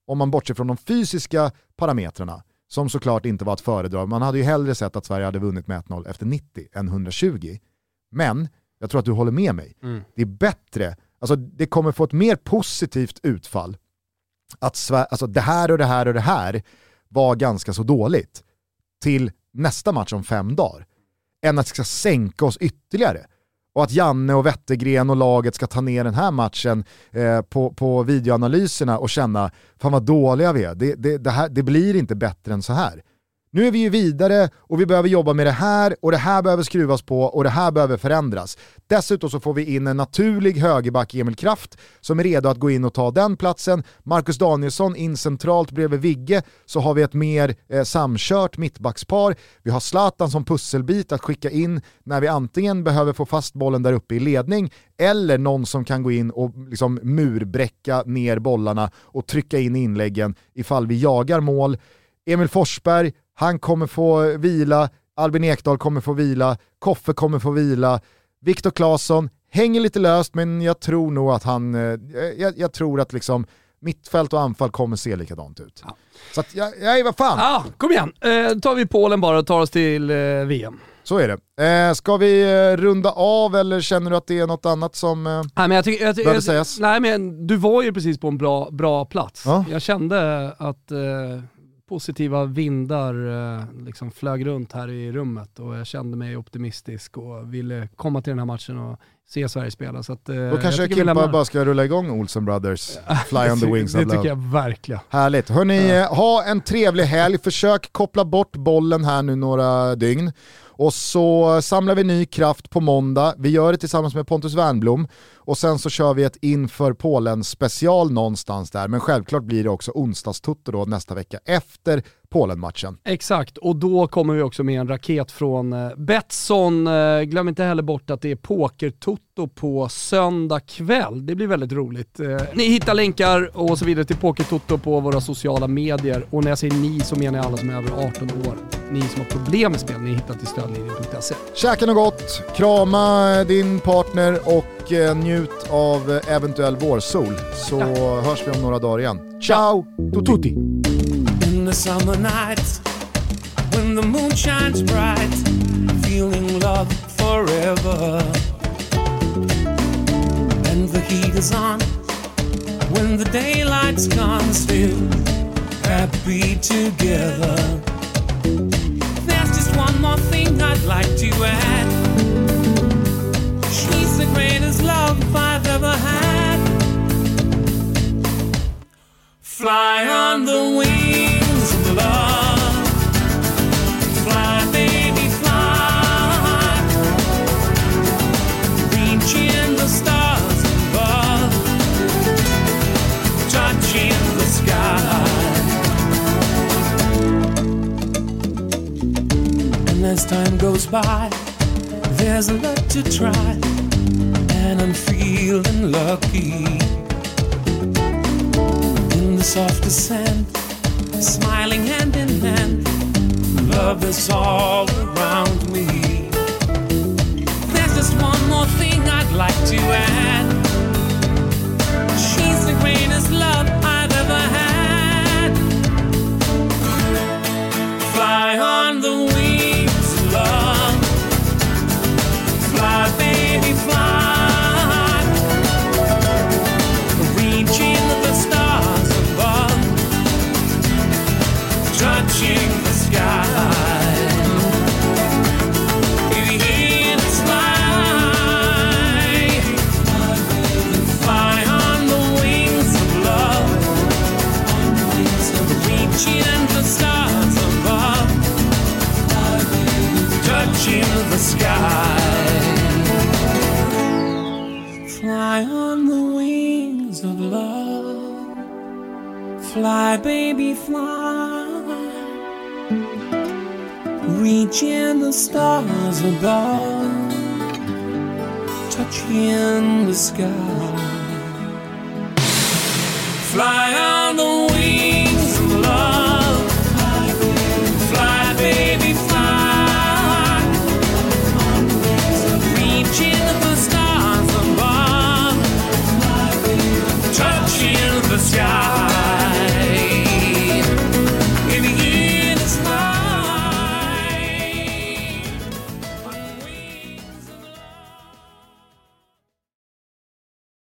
om man bortser från de fysiska parametrarna, som såklart inte var att föredra. Man hade ju hellre sett att Sverige hade vunnit med 1-0 efter 90 än 120. Men jag tror att du håller med mig. Mm. Det är bättre, alltså det kommer få ett mer positivt utfall att Sver- alltså det här och det här och det här var ganska så dåligt till nästa match om fem dagar än att det ska sänka oss ytterligare. Och att Janne och Wettergren och laget ska ta ner den här matchen eh, på, på videoanalyserna och känna, fan vad dåliga vi är, det, det, det, här, det blir inte bättre än så här. Nu är vi ju vidare och vi behöver jobba med det här och det här behöver skruvas på och det här behöver förändras. Dessutom så får vi in en naturlig högerback Emil Kraft som är redo att gå in och ta den platsen. Marcus Danielsson in centralt bredvid Vigge så har vi ett mer eh, samkört mittbackspar. Vi har Zlatan som pusselbit att skicka in när vi antingen behöver få fast bollen där uppe i ledning eller någon som kan gå in och liksom murbräcka ner bollarna och trycka in inläggen ifall vi jagar mål. Emil Forsberg, han kommer få vila, Albin Ekdal kommer få vila, Koffe kommer få vila, Viktor Claesson hänger lite löst men jag tror nog att han, eh, jag, jag tror att liksom mittfält och anfall kommer se likadant ut. Så att, jag, jag, vad fan, Ah, kom igen, eh, tar vi Polen bara och tar oss till eh, VM. så är det. Eh, ska vi eh, runda av eller känner du att det är något annat som... Eh, Nej, men jag tycker, jag, Behöver jag, sägas. Nej men du var ju precis på en bra, bra plats. Ja. Jag kände att eh, positiva vindar eh, liksom flög runt här i rummet och jag kände mig optimistisk och ville komma till den här matchen och se Sverige spela. Så att, eh, då kanske Kimpa lämnar. bara ska rulla igång Olsen Brothers, Fly on the wings Det tycker jag verkligen. Härligt. Hörni, eh, ha en trevlig helg. Försök koppla bort bollen här nu några dygn. Och så samlar vi ny kraft på måndag. Vi gör det tillsammans med Pontus Wernblom. Och sen så kör vi ett inför Polen special någonstans där. Men självklart blir det också onsdagstutto då nästa vecka efter Polen-matchen. Exakt, och då kommer vi också med en raket från eh, Betsson. Eh, glöm inte heller bort att det är pokertoto på söndag kväll. Det blir väldigt roligt. Eh, ni hittar länkar och så vidare till pokertoto på våra sociala medier. Och när jag säger ni så menar jag alla som är över 18 år. Ni som har problem med spel, ni hittar till stödlinjen.se. Käka något gott, krama din partner och eh, njut av eh, eventuell vårsol. Så hörs vi om några dagar igen. Ciao! Tutti! In the summer nights, when the moon shines bright, feeling love forever. And the heat is on, when the daylight's gone, still happy together. There's just one more thing I'd like to add. By, there's a lot to try. And I'm feeling lucky in the soft descent, smiling hand in hand. Love is all around me. There's just one more thing I'd like to add. She's the greatest love Reaching the stars above. Touching the sky. Fly on the wings